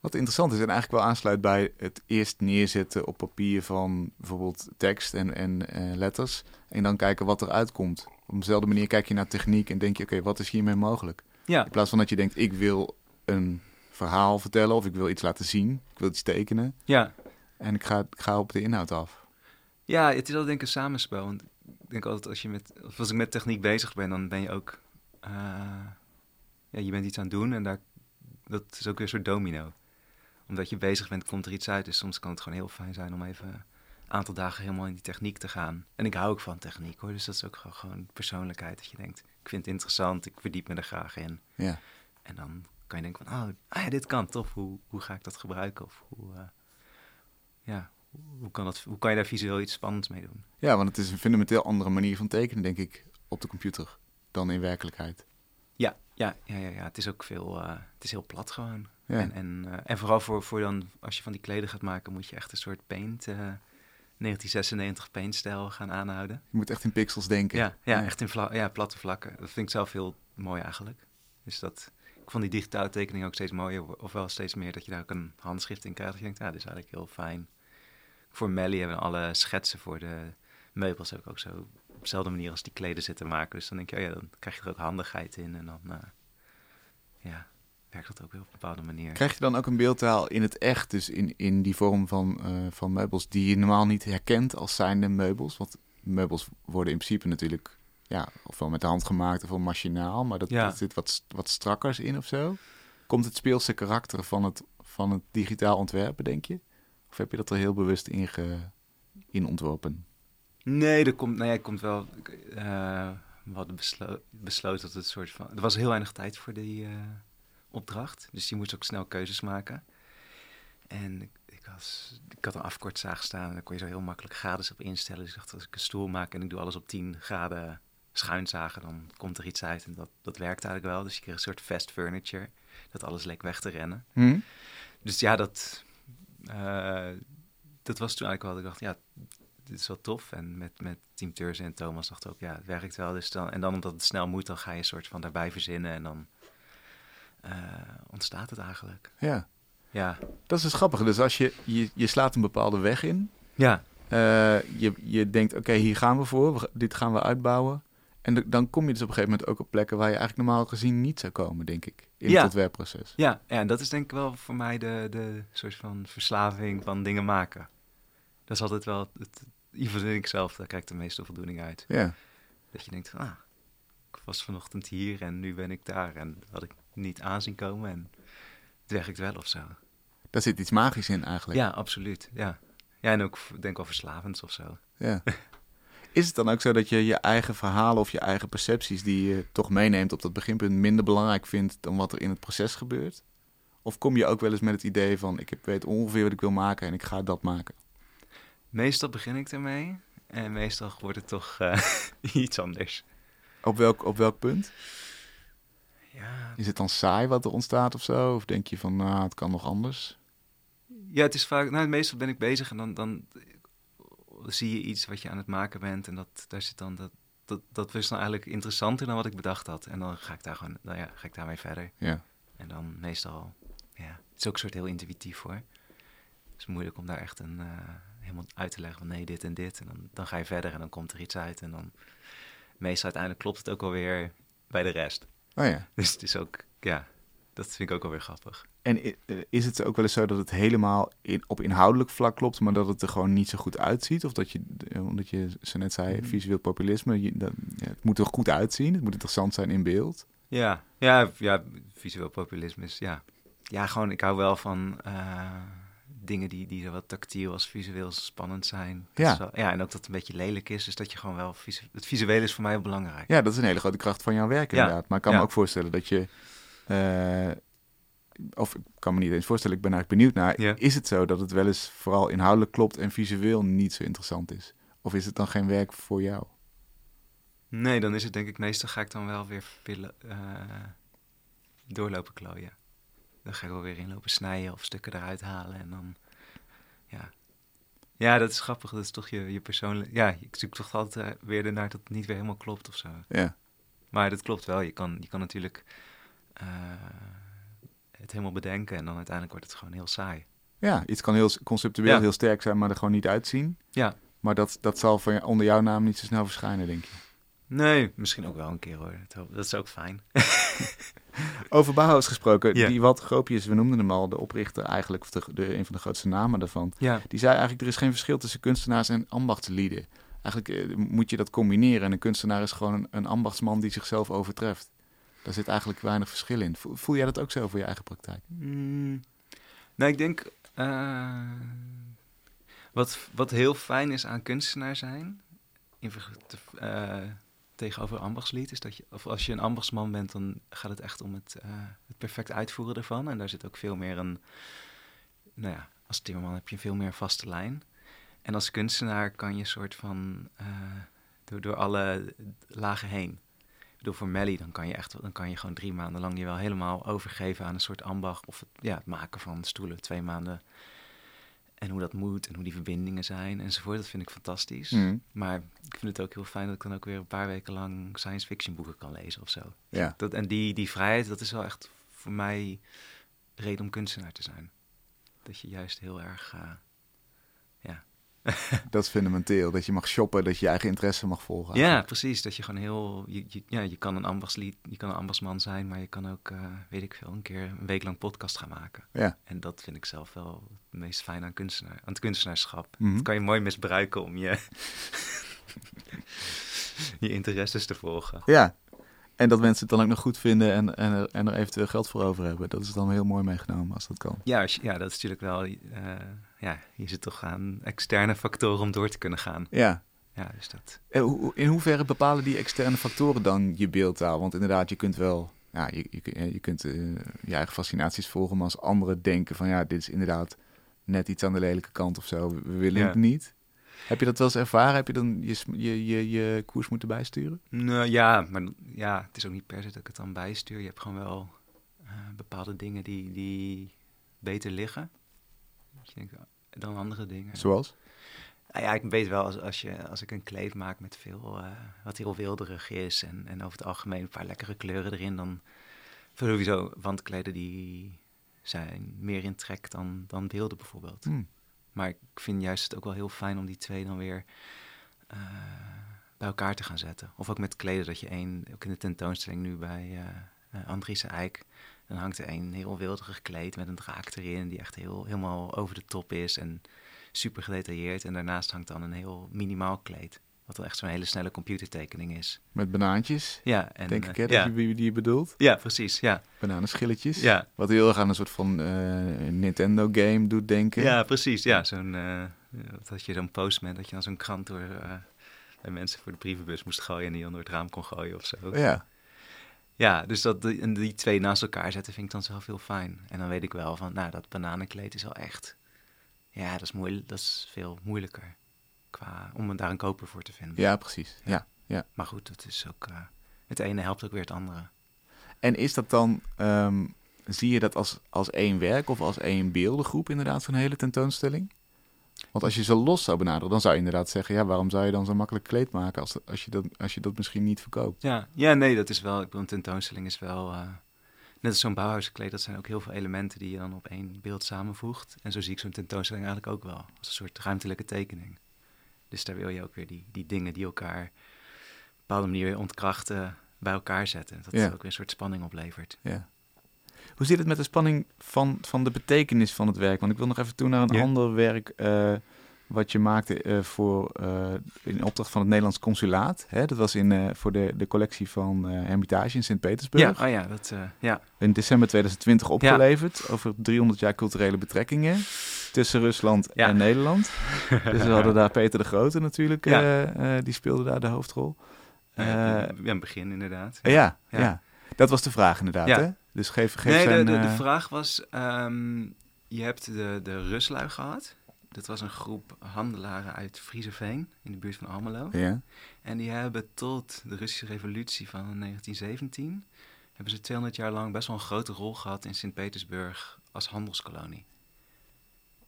Wat interessant is en eigenlijk wel aansluit bij het eerst neerzetten op papier van bijvoorbeeld tekst en, en eh, letters. En dan kijken wat eruit komt. Op dezelfde manier kijk je naar techniek en denk je, oké, wat is hiermee mogelijk? Ja, In plaats van dat je denkt, ik wil een verhaal vertellen of ik wil iets laten zien. Ik wil iets tekenen. ja. En ik ga, ik ga op de inhoud af. Ja, het is altijd denk ik een samenspel. Want ik denk altijd als je met, of als ik met techniek bezig ben, dan ben je ook, eh, ja, je bent iets aan het doen en daar, dat is ook weer een soort domino. Omdat je bezig bent, komt er iets uit. Dus soms kan het gewoon heel fijn zijn om even een aantal dagen helemaal in die techniek te gaan. En ik hou ook van techniek hoor, dus dat is ook gewoon, gewoon persoonlijkheid. Dat je denkt, ik vind het interessant, ik verdiep me er graag in. Ja. En dan kan je denken van, oh, ah ja, dit kan, tof. Hoe, hoe ga ik dat gebruiken? Of hoe, eh, ja, hoe kan, dat, hoe kan je daar visueel iets spannends mee doen? ja, want het is een fundamenteel andere manier van tekenen, denk ik, op de computer dan in werkelijkheid. Ja, ja, ja, ja, ja. het is ook veel, eh, het is heel plat gewoon. Ja. En, en, eh, en vooral voor, voor dan, als je van die kleden gaat maken, moet je echt een soort paint, eh 1996 paintstijl gaan aanhouden. Je moet echt in pixels denken. Ja, ja, echt in vla ja, platte vlakken. Dat vind ik zelf heel mooi eigenlijk. Dus dat, vond die digitale tekening ook steeds mooier, of wel steeds meer dat je daar ook een handschrift in krijgt. Dat je denkt, ja, dit is eigenlijk heel fijn. Voor Melly hebben we alle schetsen voor de meubels heb ik ook zo op dezelfde manier als die kleden zitten maken. Dus dan denk je, oh ja, dan krijg je er ook handigheid in en dan, eh, ja, werkt dat ook weer op een bepaalde manier. Krijg je dan ook een beeldtaal in het echt, dus in, in die vorm van, eh, van meubels, die je normaal niet herkent als zijnde meubels? Want meubels worden in principe natuurlijk, ja, ofwel met de hand gemaakt ofwel machinaal, maar dat, Ja. dat zit wat, wat strakkers in of zo. Komt het speelse karakter van het, van het digitaal ontwerpen, denk je? Of heb je dat er heel bewust in, ge, in ontworpen? Nee, er komt, nee, er komt wel. eh, we hadden beslo- besloten dat het soort van. Er was heel weinig tijd voor die eh, opdracht. Dus je moest ook snel keuzes maken. En ik, ik, was, ik had een afkortzaag staan en daar kon je zo heel makkelijk graden op instellen. Dus ik dacht, als ik een stoel maak en ik doe alles op 10 graden schuinzagen, dan komt er iets uit. En dat, dat werkte eigenlijk wel. Dus je kreeg een soort fast furniture. Dat alles leek weg te rennen. Hm? Dus ja, dat, eh, dat was toen eigenlijk wel. dat Ik dacht, ja, dit is wel tof. En met, met Team Turzen en Thomas dacht ook, ja, het werkt wel. Dus dan, en dan omdat het snel moet, dan ga je een soort van daarbij verzinnen. En dan eh, ontstaat het eigenlijk. Ja, Ja, dat is dus grappig. Dus als je, je, je slaat een bepaalde weg in, ja, Eh, je, je denkt, oké, hier gaan we voor. We dit gaan we uitbouwen. En dan kom je dus op een gegeven moment ook op plekken waar je eigenlijk normaal gezien niet zou komen, denk ik, in Ja. het ontwerpproces. Ja, ja, en dat is denk ik wel voor mij de, de soort van verslaving van dingen maken. Dat is altijd wel, het, in ieder ik zelf, daar krijg ik de meeste voldoening uit. Ja, Dat je denkt van, ah, ik was vanochtend hier en nu ben ik daar. En dat had ik niet aanzien komen en het werkt wel of zo. daar zit iets magisch in eigenlijk. Ja, absoluut, ja. Ja, en ook, ik denk wel verslavend of zo. Ja. [laughs] Is het dan ook zo dat je je eigen verhalen of je eigen percepties die je toch meeneemt op dat beginpunt minder belangrijk vindt dan wat er in het proces gebeurt? Of kom je ook wel eens met het idee van ik weet ongeveer wat ik wil maken en ik ga dat maken? Meestal begin ik ermee en meestal wordt het toch eh, [laughs] iets anders. Op welk, op welk punt? Ja, Is het dan saai wat er ontstaat of zo? Of denk je van nou, het kan nog anders? Ja, het is vaak. Nou, meestal ben ik bezig en dan, dan zie je iets wat je aan het maken bent. En dat, daar zit dan dat, dat, dat is dan eigenlijk interessanter dan wat ik bedacht had. En dan ga ik daar gewoon, nou ja, ga ik daarmee verder. Ja. En dan meestal, ja, het is ook een soort heel intuïtief hoor. Het is moeilijk om daar echt een, eh, helemaal uit te leggen van nee, dit en dit. En dan, dan ga je verder en dan komt er iets uit. En dan meestal uiteindelijk klopt het ook alweer bij de rest. Oh ja. [laughs] Dus het is ook, ja, dat vind ik ook alweer grappig. En eh, is het ook wel eens zo dat het helemaal in, op inhoudelijk vlak klopt, maar dat het er gewoon niet zo goed uitziet? Of dat je, eh, omdat je zo net zei, Mhm. visueel populisme, je, dat, ja, het moet er goed uitzien, het moet interessant zijn in beeld. Ja, ja, ja, visueel populisme is, ja. Ja, gewoon, ik hou wel van eh, dingen die, die zowel tactiel als visueel spannend zijn. Dat Ja. wel- ja, en ook dat het een beetje lelijk is, dus dat je gewoon wel... visu- het visuele is voor mij heel belangrijk. Ja, dat is een hele grote kracht van jouw werk Ja. inderdaad. Maar ik kan me Ja. ook voorstellen dat je, of ik kan me niet eens voorstellen, ik ben eigenlijk benieuwd naar, Ja. is het zo dat het wel eens vooral inhoudelijk klopt en visueel niet zo interessant is? Of is het dan geen werk voor jou? Nee, dan is het denk ik, meestal ga ik dan wel weer eh, doorlopen klooien. Dan ga ik wel weer inlopen snijden of stukken eruit halen en dan, ja. Ja, dat is grappig, dat is toch je, je persoonlijk... Ja, ik zoek toch altijd eh, weer ernaar dat het niet weer helemaal klopt of zo. Ja, Maar dat klopt wel. Je kan, je kan natuurlijk eh, het helemaal bedenken en dan uiteindelijk wordt het gewoon heel saai. ja iets kan heel conceptueel Ja. heel sterk zijn, maar er gewoon niet uitzien. Ja. Maar dat, dat zal van, onder jouw naam niet zo snel verschijnen, denk je. Nee, misschien ook wel een keer hoor. Dat, is ook fijn. [laughs] Over Bauhaus gesproken, Ja. die wat Gropius, we noemden hem al, de oprichter eigenlijk, of de, de, een van de grootste namen daarvan. Ja. Die zei eigenlijk, er is geen verschil tussen kunstenaars en ambachtslieden. Eigenlijk eh, moet je dat combineren. En een kunstenaar is gewoon een, een ambachtsman die zichzelf overtreft. Daar zit eigenlijk weinig verschil in. Voel, jij dat ook zo voor je eigen praktijk? Mm, nou, ik denk... eh, wat, wat heel fijn is aan kunstenaar zijn... In, eh, tegenover ambachtslied... is dat je... Of als je een ambachtsman bent... dan gaat het echt om het, eh, het perfect uitvoeren ervan. En daar zit ook veel meer een... Nou ja, als timmerman heb je veel meer vaste lijn. En als kunstenaar kan je soort van... door, door alle lagen heen. Bedoel, voor Melly, dan kan je echt, dan kan je gewoon drie maanden lang je wel helemaal overgeven aan een soort ambacht. Of het, ja, het maken van stoelen, twee maanden. En hoe dat moet en hoe die verbindingen zijn enzovoort. Dat vind ik fantastisch. Mm. Maar ik vind het ook heel fijn dat ik dan ook weer een paar weken lang science fiction boeken kan lezen of zo. Ja, Dat, en die, die vrijheid, dat is wel echt voor mij reden om kunstenaar te zijn. Dat je juist heel erg, eh, [laughs] dat is fundamenteel. Dat je mag shoppen, dat je je eigen interesse mag volgen. Ja, precies. Dat je gewoon heel. Je, je- ja, je kan een ambachtslied, je kan een ambachtsman zijn, maar je kan ook, eh, weet ik veel, een keer een week lang podcast gaan maken. Ja. En dat vind ik zelf wel het meest fijn aan, kunstenaar, aan het kunstenaarschap. Mhm. Dat kan je mooi misbruiken om je, [laughs] je interesses te volgen. Ja. En dat mensen het dan ook nog goed vinden en, en, er, en er eventueel geld voor over hebben. Dat is dan heel mooi meegenomen als dat kan. Ja, ja dat is natuurlijk wel. eh, ja, je zit toch aan externe factoren om door te kunnen gaan. Ja. Ja, dus dat. In hoeverre bepalen die externe factoren dan je beeldtaal? Want inderdaad, je kunt wel, ja, je, je, kun- je kunt eh, je eigen fascinaties volgen, maar als anderen denken van ja, dit is inderdaad net iets aan de lelijke kant of zo, we, willen Ja. het niet. Heb je dat wel eens ervaren? Heb je dan je, je, je, je koers moeten bijsturen? Nou ja, maar ja, het is ook niet per se dat ik het dan bijstuur. Je hebt gewoon wel eh, bepaalde dingen die, die beter liggen. Dat je denkt, dan andere dingen. Zoals? Nou ja, ik weet wel als, als, je, als ik een kleed maak met veel, eh, wat heel wilderig is en, en over het algemeen een paar lekkere kleuren erin, dan sowieso wandkleden die zijn meer in trek dan, dan beelden bijvoorbeeld. Hm. Maar ik vind juist het ook wel heel fijn om die twee dan weer eh, bij elkaar te gaan zetten. Of ook met kleden, dat je één, ook in de tentoonstelling nu bij uh, uh, Andriese Eik, dan hangt er een heel wilderig gekleed met een draak erin, die echt heel, helemaal over de top is en super gedetailleerd. En daarnaast hangt dan een heel minimaal kleed. Wat dan echt zo'n hele snelle computertekening is. Met banaantjes? Ja. En, denk ik, hè, dat je die bedoelt? Ja, precies, ja. Bananenschilletjes? Ja. Wat heel erg aan een soort van Nintendo-game doet denken. Ja, precies, ja. Zo'n, dat had je zo'n postman, dat je dan zo'n krant door bij mensen voor de brievenbus moest gooien en die dan door het raam kon gooien of zo. Ja. Ja, dus dat die, die twee naast elkaar zetten vind ik dan zelf heel fijn. En dan weet ik wel van, nou, dat bananenkleed is wel echt... Ja, dat is, moeilijk, dat is veel moeilijker qua, om daar een koper voor te vinden. Ja, precies. Ja. ja. Maar goed, het is ook... Uh, het ene helpt ook weer het andere. En is dat dan... Um, zie je dat als, als één werk of als één beeldengroep inderdaad, zo'n hele tentoonstelling? Want als je ze los zou benaderen, dan zou je inderdaad zeggen: ja, waarom zou je dan zo makkelijk kleed maken als, als, je, dat, als je dat misschien niet verkoopt? Ja, ja nee, dat is wel. Ik bedoel, een tentoonstelling is wel. Uh, net als zo'n Bauhauskleed, dat zijn ook heel veel elementen die je dan op één beeld samenvoegt. En zo zie ik zo'n tentoonstelling eigenlijk ook wel. Als een soort ruimtelijke tekening. Dus daar wil je ook weer die, die dingen die elkaar op een bepaalde manier ontkrachten, bij elkaar zetten. Dat ja. ook weer een soort spanning oplevert. Ja. Hoe zit het met de spanning van, van de betekenis van het werk? Want ik wil nog even toe naar een Ja. ander werk uh, wat je maakte uh, voor, uh, in opdracht van het Nederlands Consulaat. Hè? Dat was in, voor de, de collectie van Hermitage in Sint-Petersburg. Ja, oh ja, dat, ja. In december 2020 opgeleverd ja. over 300 jaar culturele betrekkingen tussen Rusland Ja. en Nederland. [laughs] dus we hadden daar Peter de Grote natuurlijk, die speelde daar de hoofdrol. ja, in het begin inderdaad. Ja, ja. Ja. dat was de vraag inderdaad. Ja. Hè? Dus geef, geef Nee, zijn... de, de, de eh, vraag was, ehm, je hebt de, de Ruslui gehad. Dat was een groep handelaren uit Frieseveen, in de buurt van Almelo. Ja, En die hebben tot de Russische revolutie van 1917... hebben ze 200 jaar lang best wel een grote rol gehad in Sint-Petersburg als handelskolonie.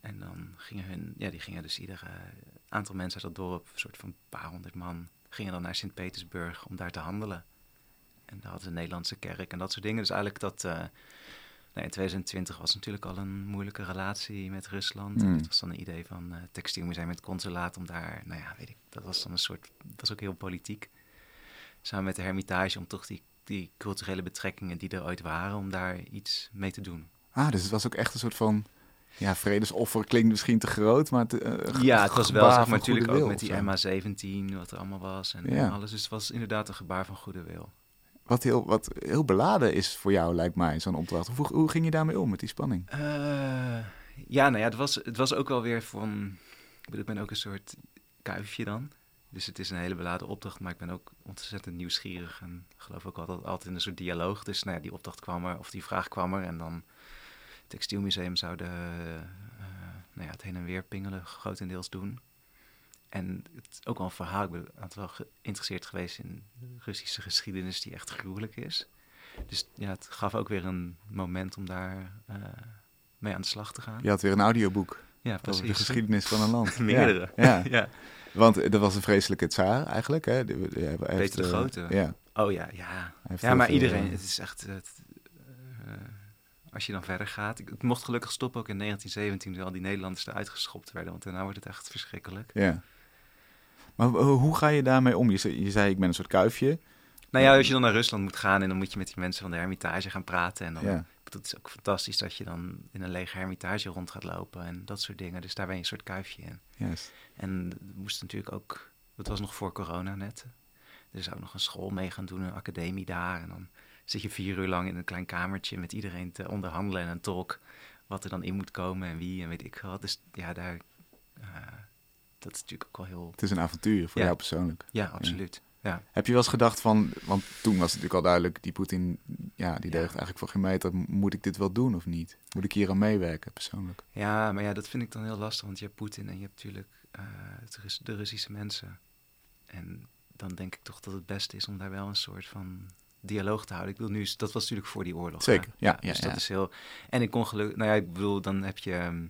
En dan gingen hun, ja, die gingen dus ieder eh, aantal mensen uit dat dorp, een soort van paar honderd man, gingen dan naar Sint-Petersburg om daar te handelen. En daar hadden ze een Nederlandse kerk en dat soort dingen. Dus eigenlijk dat, eh, nou, in 2020 was natuurlijk al een moeilijke relatie met Rusland. En Mm. het was dan een idee van eh textielmuseum met consulaat om daar, nou ja, weet ik, dat was dan een soort, dat was ook heel politiek. Samen met de Hermitage om toch die, die culturele betrekkingen die er ooit waren, om daar iets mee te doen. Ah, dus het was ook echt een soort van... Ja, vredesoffer klinkt misschien te groot, maar... Eh, Ja, het was wel, zeg maar, natuurlijk ook met die MH17, wat er allemaal was en, Ja. en alles. Dus het was inderdaad een gebaar van goede wil. Wat heel, wat heel beladen is voor jou, lijkt mij, zo'n opdracht. Hoe, hoe ging je daarmee om, met die spanning? Eh, ja, nou ja, het was, het was ook wel weer van... Ik, bedoel, ik ben ook een soort kuifje dan. Dus het is een hele beladen opdracht, maar ik ben ook ontzettend nieuwsgierig. En geloof ook altijd, altijd in een soort dialoog. Dus nou ja, die opdracht kwam er, of die vraag kwam er. En dan het Textielmuseum zou de, eh, nou ja, het heen en weer pingelen grotendeels doen. En het is ook wel een verhaal. Ik ben altijd wel geïnteresseerd geweest in Russische geschiedenis die echt gruwelijk is. Dus ja, het gaf ook weer een moment om daar eh, mee aan de slag te gaan. Je had weer een audioboek Ja, over de precies. geschiedenis van een land. [laughs] Meerdere. Ja, ja. ja. want er was een vreselijke tsaar eigenlijk. Hè? De, de- hij heeft, Peter de eh, Grote. ja, Oh ja, ja. Ja, maar iedereen. eh, Het is echt... Het, eh, als je dan verder gaat... Ik, het mocht gelukkig stoppen ook in 1917... toen al die Nederlanders eruit geschopt werden. Want daarna wordt het echt verschrikkelijk. Ja. Maar ho- hoe ga je daarmee om? Je zei, je zei ik ben een soort kuifje. Nou ja, als je dan naar Rusland moet gaan... en dan moet je met die mensen van de Hermitage gaan praten... en dan... Ja. Het is ook fantastisch dat je dan in een lege Hermitage rond gaat lopen... en dat soort dingen. Dus daar ben je een soort kuifje in. Juist. En we moesten natuurlijk ook, dat was nog voor corona net. Er zou nog een school mee gaan doen, een academie daar. En dan zit je vier uur lang in een klein kamertje met iedereen te onderhandelen en een tolk. Wat er dan in moet komen en wie en weet ik wat. Dus ja, daar, eh, dat is natuurlijk ook wel heel, Het is een avontuur voor Ja. jou persoonlijk. ja, absoluut. Ja. Heb je wel eens gedacht van, want toen was het natuurlijk al duidelijk, die Poetin, ja, die deugt eigenlijk voor geen meter. Moet ik dit wel doen of niet? Moet ik hier aan meewerken persoonlijk? ja, maar ja, dat vind ik dan heel lastig, want je hebt Poetin en je hebt natuurlijk eh, het Rus- de Russische mensen. En dan denk ik toch dat het beste is om daar wel een soort van dialoog te houden. Ik wil nu, dat was natuurlijk voor die oorlog. hè? Zeker, ja, ja, dus ja. dat is heel. En ik kon gelukkig, nou ja, ik bedoel, dan heb je, ehm,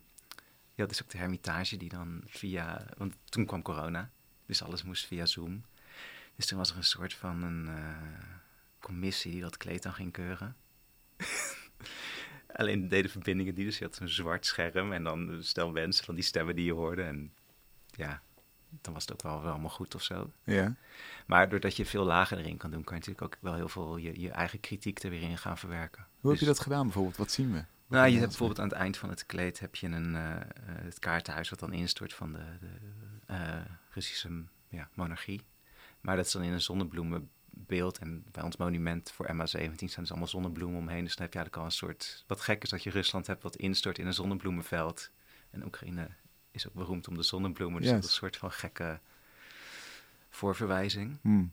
ja, dat is ook de Hermitage die dan via, want toen kwam corona, dus alles moest via Zoom. Dus toen was er een soort van een eh, commissie die dat kleed dan ging keuren. [laughs] Alleen deden verbindingen die, dus je had zo'n zwart scherm en dan stel mensen van die stemmen die je hoorde. En ja, dan was het ook wel, wel allemaal goed of zo. Ja. Maar doordat je veel lager erin kan doen, kan je natuurlijk ook wel heel veel je, je eigen kritiek er weer in gaan verwerken. Hoe heb Dus- je dat gedaan bijvoorbeeld? Wat zien we? Nou, je hebt bijvoorbeeld aan het eind van het kleed heb je een, eh, eh, het kaartenhuis wat dan instort van de, de eh, Russische ja, monarchie. Maar dat is dan in een zonnebloemenbeeld. En bij ons monument voor MA17 staan dus allemaal zonnebloemen omheen. Dus dan heb je eigenlijk al een soort... Wat gek is dat je Rusland hebt wat instort in een zonnebloemenveld. En Oekraïne is ook beroemd om de zonnebloemen. Dus dat is een soort van gekke voorverwijzing. Hmm.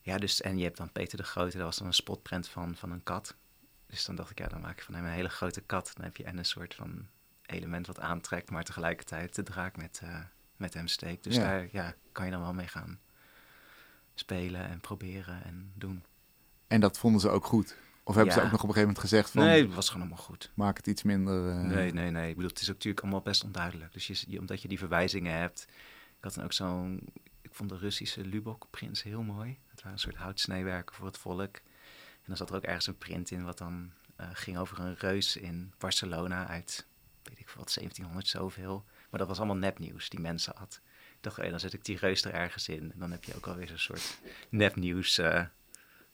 Ja, dus en je hebt dan Peter de Grote, dat was dan een spotprint van, van een kat. Dus dan dacht ik, ja, dan maak ik van hem een hele grote kat. Dan heb je en een soort van element wat aantrekt, maar tegelijkertijd de draak met, eh, met hem steekt. Dus Ja. daar ja, kan je dan wel mee gaan spelen en proberen en doen. En dat vonden ze ook goed? Of hebben ze ook nog op een gegeven moment gezegd van... Nee, het was gewoon allemaal goed. maak het iets minder... eh, Nee, nee, nee. Ik bedoel, het is ook natuurlijk allemaal best onduidelijk. Dus je, je- omdat je die verwijzingen hebt. Ik had dan ook zo'n. Ik vond de Russische Lubok-prins heel mooi. Het waren een soort houtsnijwerken voor het volk. En dan zat er ook ergens een print in wat dan eh, ging over een reus in Barcelona uit, weet ik wat, 1700 zoveel. Maar dat was allemaal nepnieuws die mensen had. Ik dacht, hé, dan zet ik die reus er ergens in. En dan heb je ook alweer zo'n soort nepnieuws. eh,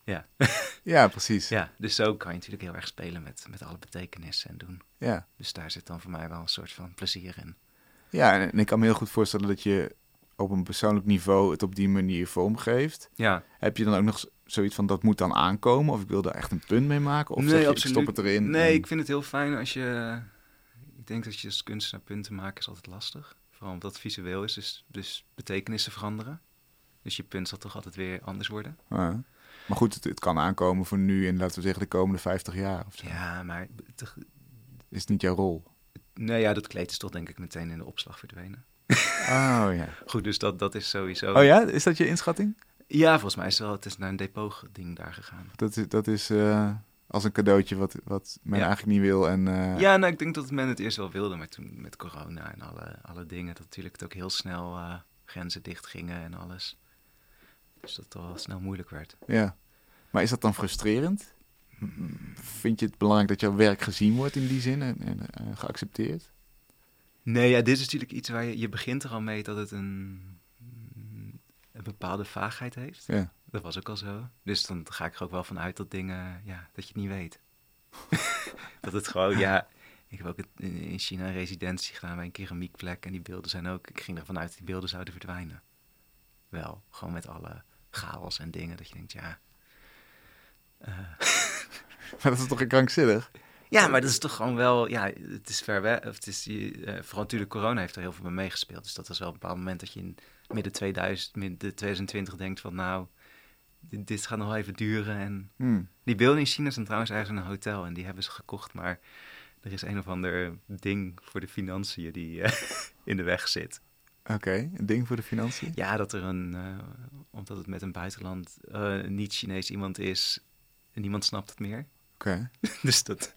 ja. [laughs] Ja, precies. Ja. ja, dus zo kan je natuurlijk heel erg spelen met, met alle betekenissen en doen. Ja. Dus daar zit dan voor mij wel een soort van plezier in. en, en ik kan me heel goed voorstellen dat je op een persoonlijk niveau het op die manier vormgeeft. Ja, Heb je dan ook nog zoiets van dat moet dan aankomen? Of ik wil daar echt een punt mee maken? Of Nee, zeg je, absoluut. ik stop het erin? nee, en- ik vind het heel fijn als je... Ik denk dat je als kunstenaar punten maken is altijd lastig. Vooral omdat het visueel is, dus, dus betekenissen veranderen. Dus je punt zal toch altijd weer anders worden. Ja. Maar goed, het, het kan aankomen voor nu en laten we zeggen de komende 50 jaar of zo. Ja, maar... te- Is het niet jouw rol? Nee, ja, dat kleed is toch denk ik meteen in de opslag verdwenen. Oh ja. [laughs] Goed, dus dat, dat is sowieso... Oh ja, is dat je inschatting? Ja, volgens mij is het wel... Het is naar een depot-ding daar gegaan. Dat is, dat is eh, als een cadeautje wat, wat men Ja. eigenlijk niet wil. En, eh, Ja, nou, ik denk dat men het eerst wel wilde, maar toen met corona en alle, alle dingen, dat natuurlijk het ook heel snel eh, grenzen dicht gingen en alles. Dus dat het wel snel moeilijk werd. ja. Maar is dat dan frustrerend? Vind je het belangrijk dat jouw werk gezien wordt in die zin en, en geaccepteerd? Nee, ja, dit is natuurlijk iets waar je, je begint er al mee dat het een, een bepaalde vaagheid heeft. Ja. Dat was ook al zo. Dus dan ga ik er ook wel van uit dat dingen, ja, dat je het niet weet. [laughs] dat het gewoon, ja, ik heb ook in in China een residentie gedaan bij een keramiekplek en die beelden zijn ook, ik ging ervan uit dat die beelden zouden verdwijnen. Wel, gewoon met alle chaos en dingen, dat je denkt, ja... eh, [laughs] Maar dat is toch krankzinnig? Ja, maar dat is toch gewoon wel, ja, het is ver weg. Of het is, eh, vooral natuurlijk corona heeft er heel veel mee meegespeeld. Dus dat was wel een bepaald moment dat je in midden 2000, midden 2020 denkt van nou, dit, dit gaat nog wel even duren. En Hmm. die beelden in China zijn trouwens ergens in een hotel en die hebben ze gekocht. Maar er is een of ander ding voor de financiën die eh, [laughs] in de weg zit. Oké, een ding voor de financiën? Ja, dat er een, eh, omdat het met een buitenland niet-Chinees iemand is, niemand snapt het meer. Oké. [laughs] dus dat,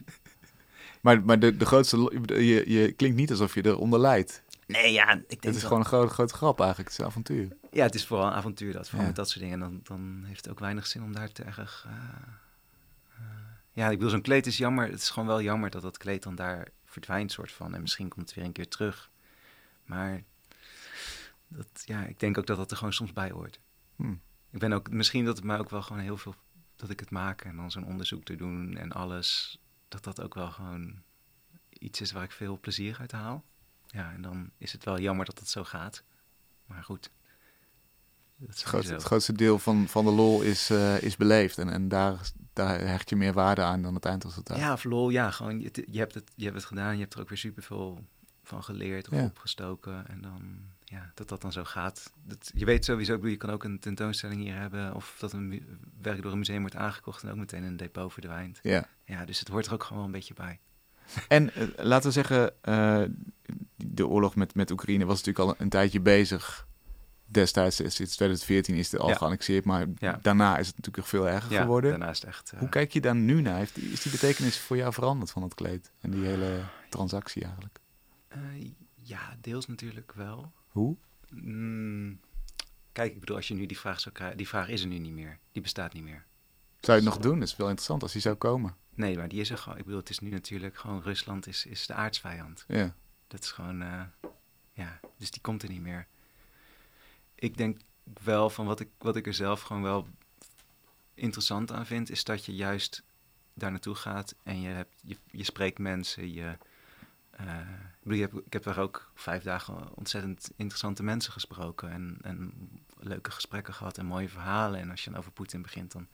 Maar, maar de, de grootste... Je, je klinkt niet alsof je eronder lijdt. nee ja, ik denk Het is gewoon een grote, grote grap eigenlijk. Het is een avontuur. Ja, het is vooral een avontuur dat, vooral Ja. met dat soort dingen. Dan, dan heeft het ook weinig zin om daar te erg... eh, eh, ja, ik bedoel, zo'n kleed is jammer. Het is gewoon wel jammer dat dat kleed dan daar verdwijnt, soort van. En misschien komt het weer een keer terug. Maar dat, ja, ik denk ook dat dat er gewoon soms bij hoort. Hmm. Ik ben ook, misschien dat het mij ook wel gewoon heel veel... Dat ik het maak en dan zo'n onderzoek te doen en alles... Dat dat ook wel gewoon iets is waar ik veel plezier uit haal. Ja, en dan is het wel jammer dat het zo gaat. Maar goed. Het grootste, het grootste deel van, van de lol is, eh, is beleefd. En, en daar, daar hecht je meer waarde aan dan het eindresultaat. Ja, of lol, ja, gewoon, je, je, hebt het, je hebt het gedaan, je hebt er ook weer superveel van geleerd of Ja. opgestoken. En dan, ja, dat dat dan zo gaat. Dat, je weet sowieso, ik bedoel, je kan ook een tentoonstelling hier hebben... of dat een werk door een museum wordt aangekocht... en ook meteen een depot verdwijnt. Ja. Ja, dus het hoort er ook gewoon wel een beetje bij. En eh, laten we zeggen, eh, de oorlog met, met Oekraïne was natuurlijk al een tijdje bezig. Destijds, sinds 2014 is het al Ja. geannexeerd, maar Ja. daarna is het natuurlijk veel erger Ja, geworden. daarnaast echt... eh, Hoe kijk je daar nu naar? Heeft, is die betekenis voor jou veranderd van het kleed? En die hele transactie eigenlijk? ja, deels natuurlijk wel. Hoe? Mm, kijk, ik bedoel, als je nu die vraag zou krijgen... Die vraag is er nu niet meer. Die bestaat niet meer. Zou je het nog doen? Dat is wel interessant als die zou komen. Nee, maar die is er gewoon. Ik bedoel, het is nu natuurlijk gewoon Rusland is, is de aardsvijand. Ja. Dat is gewoon, eh, ja, dus die komt er niet meer. ik denk wel van wat ik, wat ik er zelf gewoon wel interessant aan vind, is dat je juist daar naartoe gaat en je, hebt, je, je spreekt mensen. Je, ik, bedoel, je hebt, ik heb daar ook vijf dagen ontzettend interessante mensen gesproken en, en leuke gesprekken gehad en mooie verhalen. En als je dan over Poetin begint, dan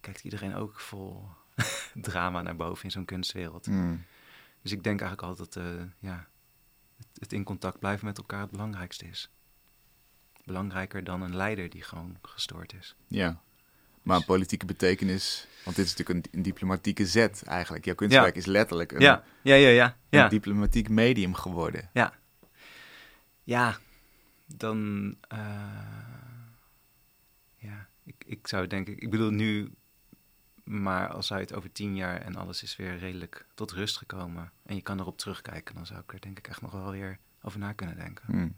kijkt iedereen ook vol [laughs] drama naar boven in zo'n kunstwereld. Mm. Dus ik denk eigenlijk altijd dat uh, ja, het, het, in contact blijven met elkaar het belangrijkste is. Belangrijker dan een leider die gewoon gestoord is. Ja, maar een politieke betekenis, want dit is natuurlijk een, een diplomatieke zet eigenlijk. Jouw kunstwerk Ja. is letterlijk een, Ja, ja, ja, ja. ja. een diplomatiek medium geworden. Ja. Ja, dan. eh, ja, ik, ik zou denken. Ik bedoel nu. Maar als zou het over tien jaar en alles is weer redelijk tot rust gekomen. en je kan erop terugkijken. dan zou ik er denk ik echt nog wel weer over na kunnen denken. Hmm.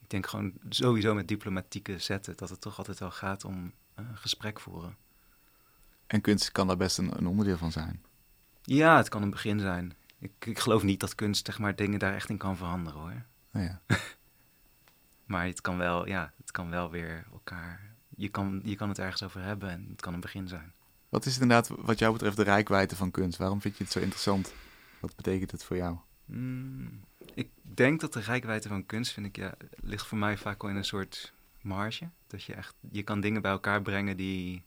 Ik denk gewoon sowieso met diplomatieke zetten. dat het toch altijd wel gaat om gesprek voeren. En kunst kan daar best een, een onderdeel van zijn. Ja, het kan een begin zijn. Ik, ik geloof niet dat kunst zeg maar, dingen daar echt in kan veranderen hoor. Nou ja. [laughs] Maar het kan wel, ja, het kan wel weer elkaar. Je kan, je kan het ergens over hebben en het kan een begin zijn. Wat is inderdaad wat jou betreft de rijkwijde van kunst? Waarom vind je het zo interessant? Wat betekent het voor jou? Mm, ik denk dat de rijkwijde van kunst, vind ik, ja, ligt voor mij vaak wel in een soort marge. Dat je echt, je kan dingen bij elkaar brengen die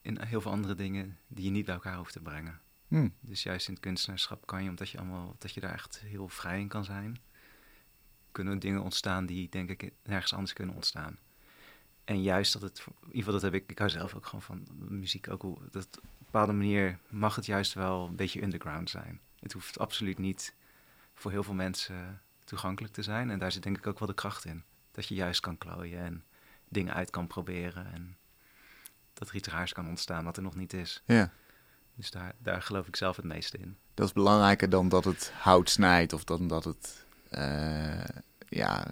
in heel veel andere dingen die je niet bij elkaar hoeft te brengen. Hmm. Dus juist in het kunstenaarschap kan je, omdat je allemaal, dat je daar echt heel vrij in kan zijn, kunnen dingen ontstaan die denk ik nergens anders kunnen ontstaan. En juist dat het, in ieder geval dat heb ik, ik hou zelf ook gewoon van muziek, ook hoe, dat op een bepaalde manier mag het juist wel een beetje underground zijn. Het hoeft absoluut niet voor heel veel mensen toegankelijk te zijn. En daar zit denk ik ook wel de kracht in. Dat je juist kan klooien en dingen uit kan proberen en dat er iets raars kan ontstaan wat er nog niet is. Ja, Dus daar, daar geloof ik zelf het meeste in. dat is belangrijker dan dat het hout snijdt of dan dat het eh, ja,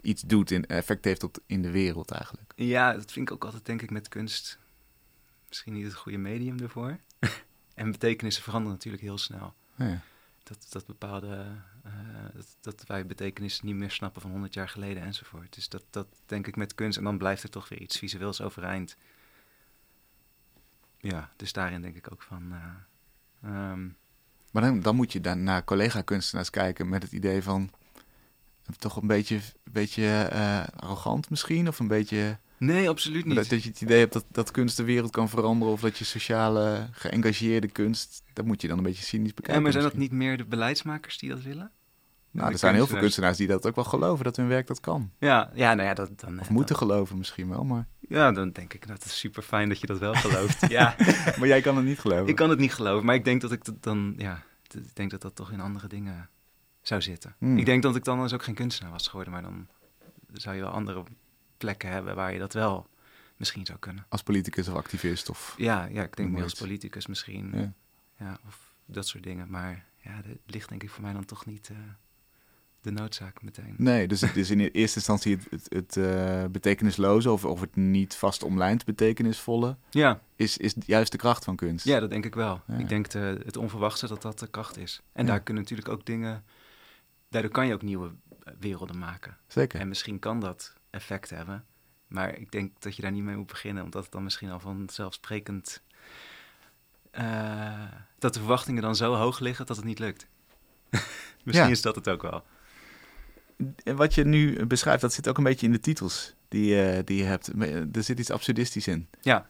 iets doet, in, effect heeft op, in de wereld eigenlijk. Ja, dat vind ik ook altijd denk ik met kunst misschien niet het goede medium ervoor. [laughs] en betekenissen veranderen natuurlijk heel snel. Ja. Dat, dat bepaalde, eh, dat, wij betekenissen niet meer snappen van 100 jaar geleden enzovoort. Dus dat, dat denk ik met kunst. En dan blijft er toch weer iets visueels overeind. Ja, dus daarin denk ik ook van... eh, ehm, Maar dan, dan moet je dan naar collega-kunstenaars kijken met het idee van toch een beetje, beetje eh, arrogant misschien, of een beetje nee, absoluut niet. dat, dat je het idee hebt dat, dat kunst de wereld kan veranderen, of dat je sociale, geëngageerde kunst, dat moet je dan een beetje cynisch bekijken. Ja, maar zijn dat niet meer de beleidsmakers die dat willen? Nou, er zijn heel veel kunstenaars? die dat ook wel geloven, dat hun werk dat kan. Ja, ja nou ja, dat, dan... Of moeten geloven misschien wel, maar, Ja, dan denk ik, dat is super fijn dat je dat wel gelooft. ja, [laughs] maar jij kan het niet geloven. ik kan het niet geloven, maar ik denk dat ik dat dan, ja, ik denk dat dat toch in andere dingen zou zitten. Hmm. Ik denk dat ik dan dus ook geen kunstenaar was geworden, maar dan zou je wel andere plekken hebben waar je dat wel misschien zou kunnen. Als politicus of activist of... Ja, ja ik denk meer als politicus misschien, Ja. ja, of dat soort dingen. Maar ja, het ligt denk ik voor mij dan toch niet eh, de noodzaak meteen. Nee, dus het is in [laughs] eerste instantie het, het, het eh, betekenisloze of, of het niet vast omlijnd betekenisvolle Ja, is, is juist de kracht van kunst. Ja, dat denk ik wel. Ja. Ik denk de, het onverwachte dat dat de kracht is. En Ja. daar kunnen natuurlijk ook dingen... Daardoor kan je ook nieuwe eh, werelden maken. Zeker. En misschien kan dat effect hebben. Maar ik denk dat je daar niet mee moet beginnen. Omdat het dan misschien al vanzelfsprekend... eh, dat de verwachtingen dan zo hoog liggen dat het niet lukt. [laughs] misschien Ja. is dat het ook wel. En wat je nu beschrijft, dat zit ook een beetje in de titels die, eh, die je hebt. Eh, Er zit iets absurdistisch in. Ja,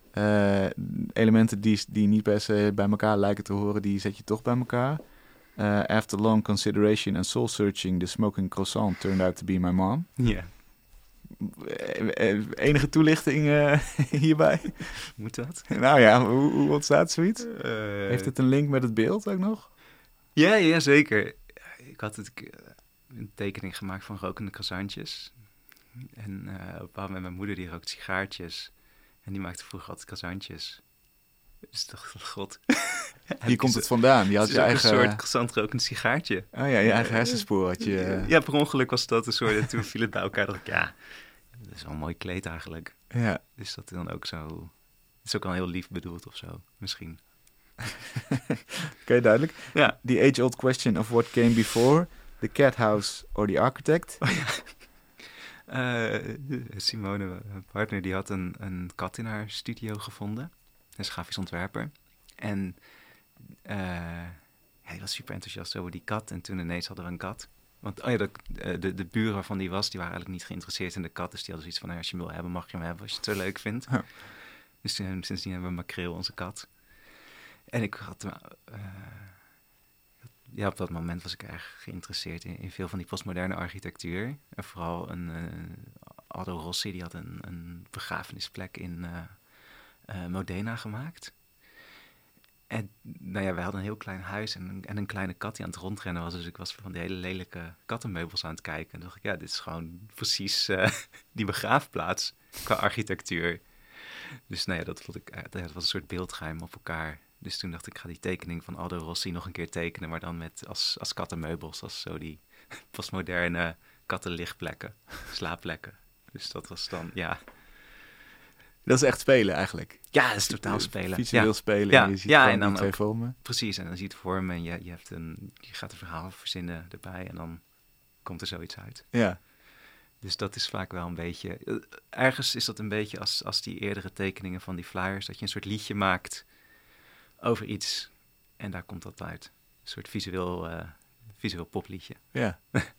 elementen die, die niet per se bij elkaar lijken te horen, die zet je toch bij elkaar. After long consideration and soul searching, the smoking croissant turned out to be my mom. ja. Eh, enige toelichting eh, [laughs] hierbij? Moet dat? nou ja, hoe, hoe ontstaat zoiets? Eh, Heeft het een link met het beeld ook nog? Ja, ja, zeker. Ik had het, eh, een tekening gemaakt van rokende croissantjes. En eh op moment mijn moeder die rookt sigaartjes. En die maakte vroeger altijd croissantjes. Dus dacht, god. [laughs] Hier komt het vandaan. Je had je eigen... een soort croissant rokend sigaartje. Oh ja, je eigen hersenspoor had je... eh, Ja, per ongeluk was dat een soort. En toen viel het bij elkaar. dacht ik, ja, dat is wel een mooi kleed eigenlijk. ja. Dus dat dan ook zo... Het is ook al heel lief bedoeld of zo, misschien. [laughs] Oké, duidelijk. Ja, The age-old question of what came before, the cat house or the architect. Uh, [laughs] Simone, mijn partner, die had een, een kat in haar studio gevonden. Een grafisch ontwerper. En uh, hij was super enthousiast over die kat. En toen ineens hadden we een kat. Want oh ja, de, de, de buren waarvan die was, die waren eigenlijk niet geïnteresseerd in de kat. Dus die hadden zoiets van, nou, als je hem wil hebben, mag je hem hebben als je het zo leuk vindt. Ja. Dus sindsdien hebben we Makreel, onze kat. En ik had... Uh, ja, op dat moment was ik erg geïnteresseerd in, in veel van die postmoderne architectuur. En vooral een uh, Aldo Rossi, die had een, een begrafenisplek in uh, Modena gemaakt. En nou ja, wij hadden een heel klein huis en, en, een kleine kat die aan het rondrennen was. Dus ik was van die hele lelijke kattenmeubels aan het kijken. En dacht ik, ja, dit is gewoon precies uh, [laughs] die begraafplaats qua architectuur. Dus nou ja, dat, vond ik, dat was een soort beeldgeheim op elkaar. Dus toen dacht ik, ik ga die tekening van Aldo Rossi nog een keer tekenen. Maar dan met als, als kattenmeubels, als zo die [laughs] postmoderne kattenlichtplekken, slaapplekken. Dus dat was dan, ja, dat is echt spelen eigenlijk. Ja, dat is totaal spelen. Visueel ja. spelen ja. en je ziet ja, en dan twee vormen. Precies, en dan ziet vormen en je, je, hebt een, je gaat een verhaal verzinnen erbij en dan komt er zoiets uit. Ja. Dus dat is vaak wel een beetje... Eh, ergens is dat een beetje als, als die eerdere tekeningen van die flyers... dat je een soort liedje maakt over iets en daar komt dat uit. Een soort visueel, uh, visueel popliedje. Ja. [laughs]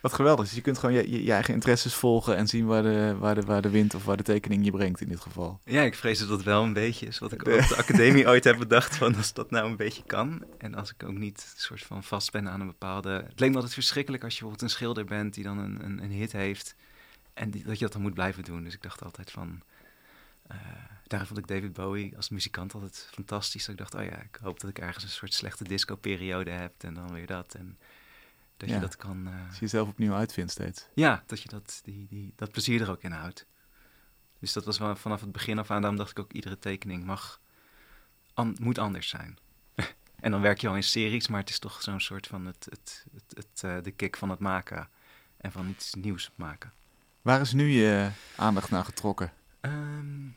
Wat geweldig is. Je kunt gewoon je, je, eigen interesses volgen en zien waar de, waar, de, waar de wind of waar de tekening je brengt in dit geval. Ja, ik vrees dat dat wel een beetje is wat ik op de academie [laughs] ooit heb bedacht van als dat nou een beetje kan. En als ik ook niet soort van vast ben aan een bepaalde... Het leek me altijd verschrikkelijk als je bijvoorbeeld een schilder bent die dan een, een, een hit heeft en die, dat je dat dan moet blijven doen. Dus ik dacht altijd van... Uh, daar vond ik David Bowie als muzikant altijd fantastisch. Dat ik dacht, oh ja, ik hoop dat ik ergens een soort slechte disco-periode heb en dan weer dat. En dat je dat kan... Uh... je jezelf opnieuw uitvindt steeds. Ja, dat je dat, die, die, dat plezier er ook in houdt. Dus dat was wel vanaf het begin af aan, daarom dacht ik ook, iedere tekening mag, an, moet anders zijn. [laughs] en dan werk je al in series, maar het is toch zo'n soort van het, het, het, het uh, de kick van het maken en van iets nieuws maken. Waar is nu je aandacht naar getrokken? Um,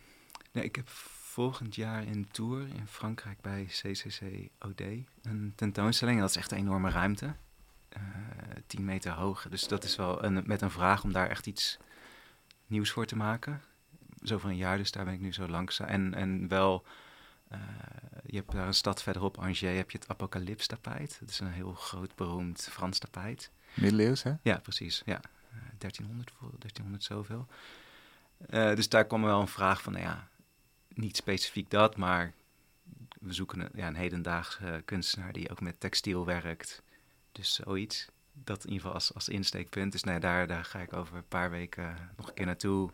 nee, ik heb volgend jaar in tour in Frankrijk bij CCCOD een tentoonstelling. Dat is echt een enorme ruimte. 10 eh, meter hoog. Dus dat is wel een, met een vraag om daar echt iets nieuws voor te maken. Zo voor een jaar, dus daar ben ik nu zo langzaam. En, en wel, uh, je hebt daar een stad verderop, Angers, heb je het Apocalypse tapijt. Dat is een heel groot, beroemd Frans tapijt. Middeleeuws, hè? Ja, precies. Ja, 1300, 1300 zoveel. Uh, dus daar kwam wel een vraag van, nou ja, niet specifiek dat, maar we zoeken een, ja, een hedendaagse kunstenaar die ook met textiel werkt. Dus zoiets. Dat in ieder geval als, als insteekpunt. Dus nou daar, daar ga ik over een paar weken nog een keer naartoe.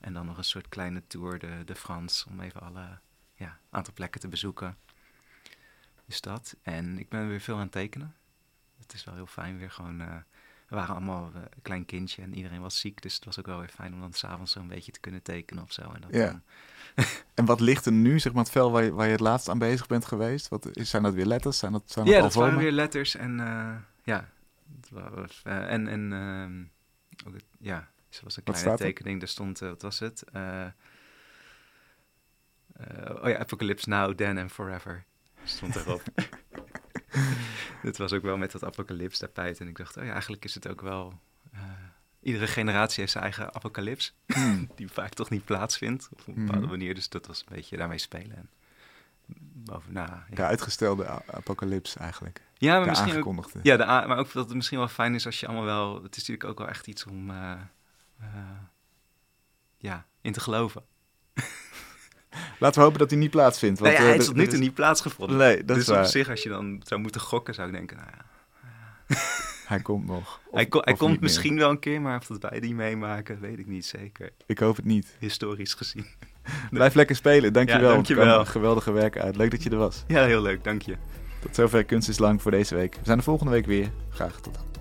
En dan nog een soort kleine tour de, de Frans. Om even alle ja, aantal plekken te bezoeken. Dus dat. En ik ben weer veel aan het tekenen. Het is wel heel fijn weer gewoon... Uh, we waren allemaal uh, een klein kindje en iedereen was ziek. Dus het was ook wel weer fijn om dan s'avonds zo'n beetje te kunnen tekenen of zo. En, dat ja. Dan... [laughs] en wat ligt er nu, zeg maar, het vel waar je, waar je het laatst aan bezig bent geweest? Wat, zijn dat weer letters? Zijn dat, zijn ja, dat, waren weer letters en uh, ja. Was, uh, en en uh, ja, er was een kleine tekening. Daar stond, wat was het? oh ja, Apocalypse Now, Then and Forever stond erop. [laughs] [laughs] Dit was ook wel met dat apocalypse tapijt. En ik dacht, oh ja, eigenlijk is het ook wel... Uh, iedere generatie heeft zijn eigen apocalyps. Hmm. [laughs] die vaak toch niet plaatsvindt. Op een bepaalde hmm. manier. Dus dat was een beetje daarmee spelen. En bovenna, ja. De uitgestelde apocalyps eigenlijk. Ja, maar misschien ook, ja, de, maar ook dat het misschien wel fijn is als je allemaal wel... Het is natuurlijk ook wel echt iets om... Uh, uh, ja, in te geloven. [laughs] Laten we hopen dat hij niet plaatsvindt. Want, nee, hij is tot nu toe niet plaatsgevonden. Nee, dat dus is op zich, als je dan zou moeten gokken, zou ik denken, nou ja. [laughs] hij komt nog. Of, hij, ko hij komt misschien wel een keer, maar of dat wij die meemaken, weet ik niet zeker. Ik hoop het niet. Historisch gezien. [laughs] Blijf lekker spelen, dankjewel. Ja, dankjewel. Geweldige werk uit. Leuk dat je er was. Ja, heel leuk, dank je. Tot zover Kunst is Lang voor deze week. We zijn de volgende week weer. Graag tot dan.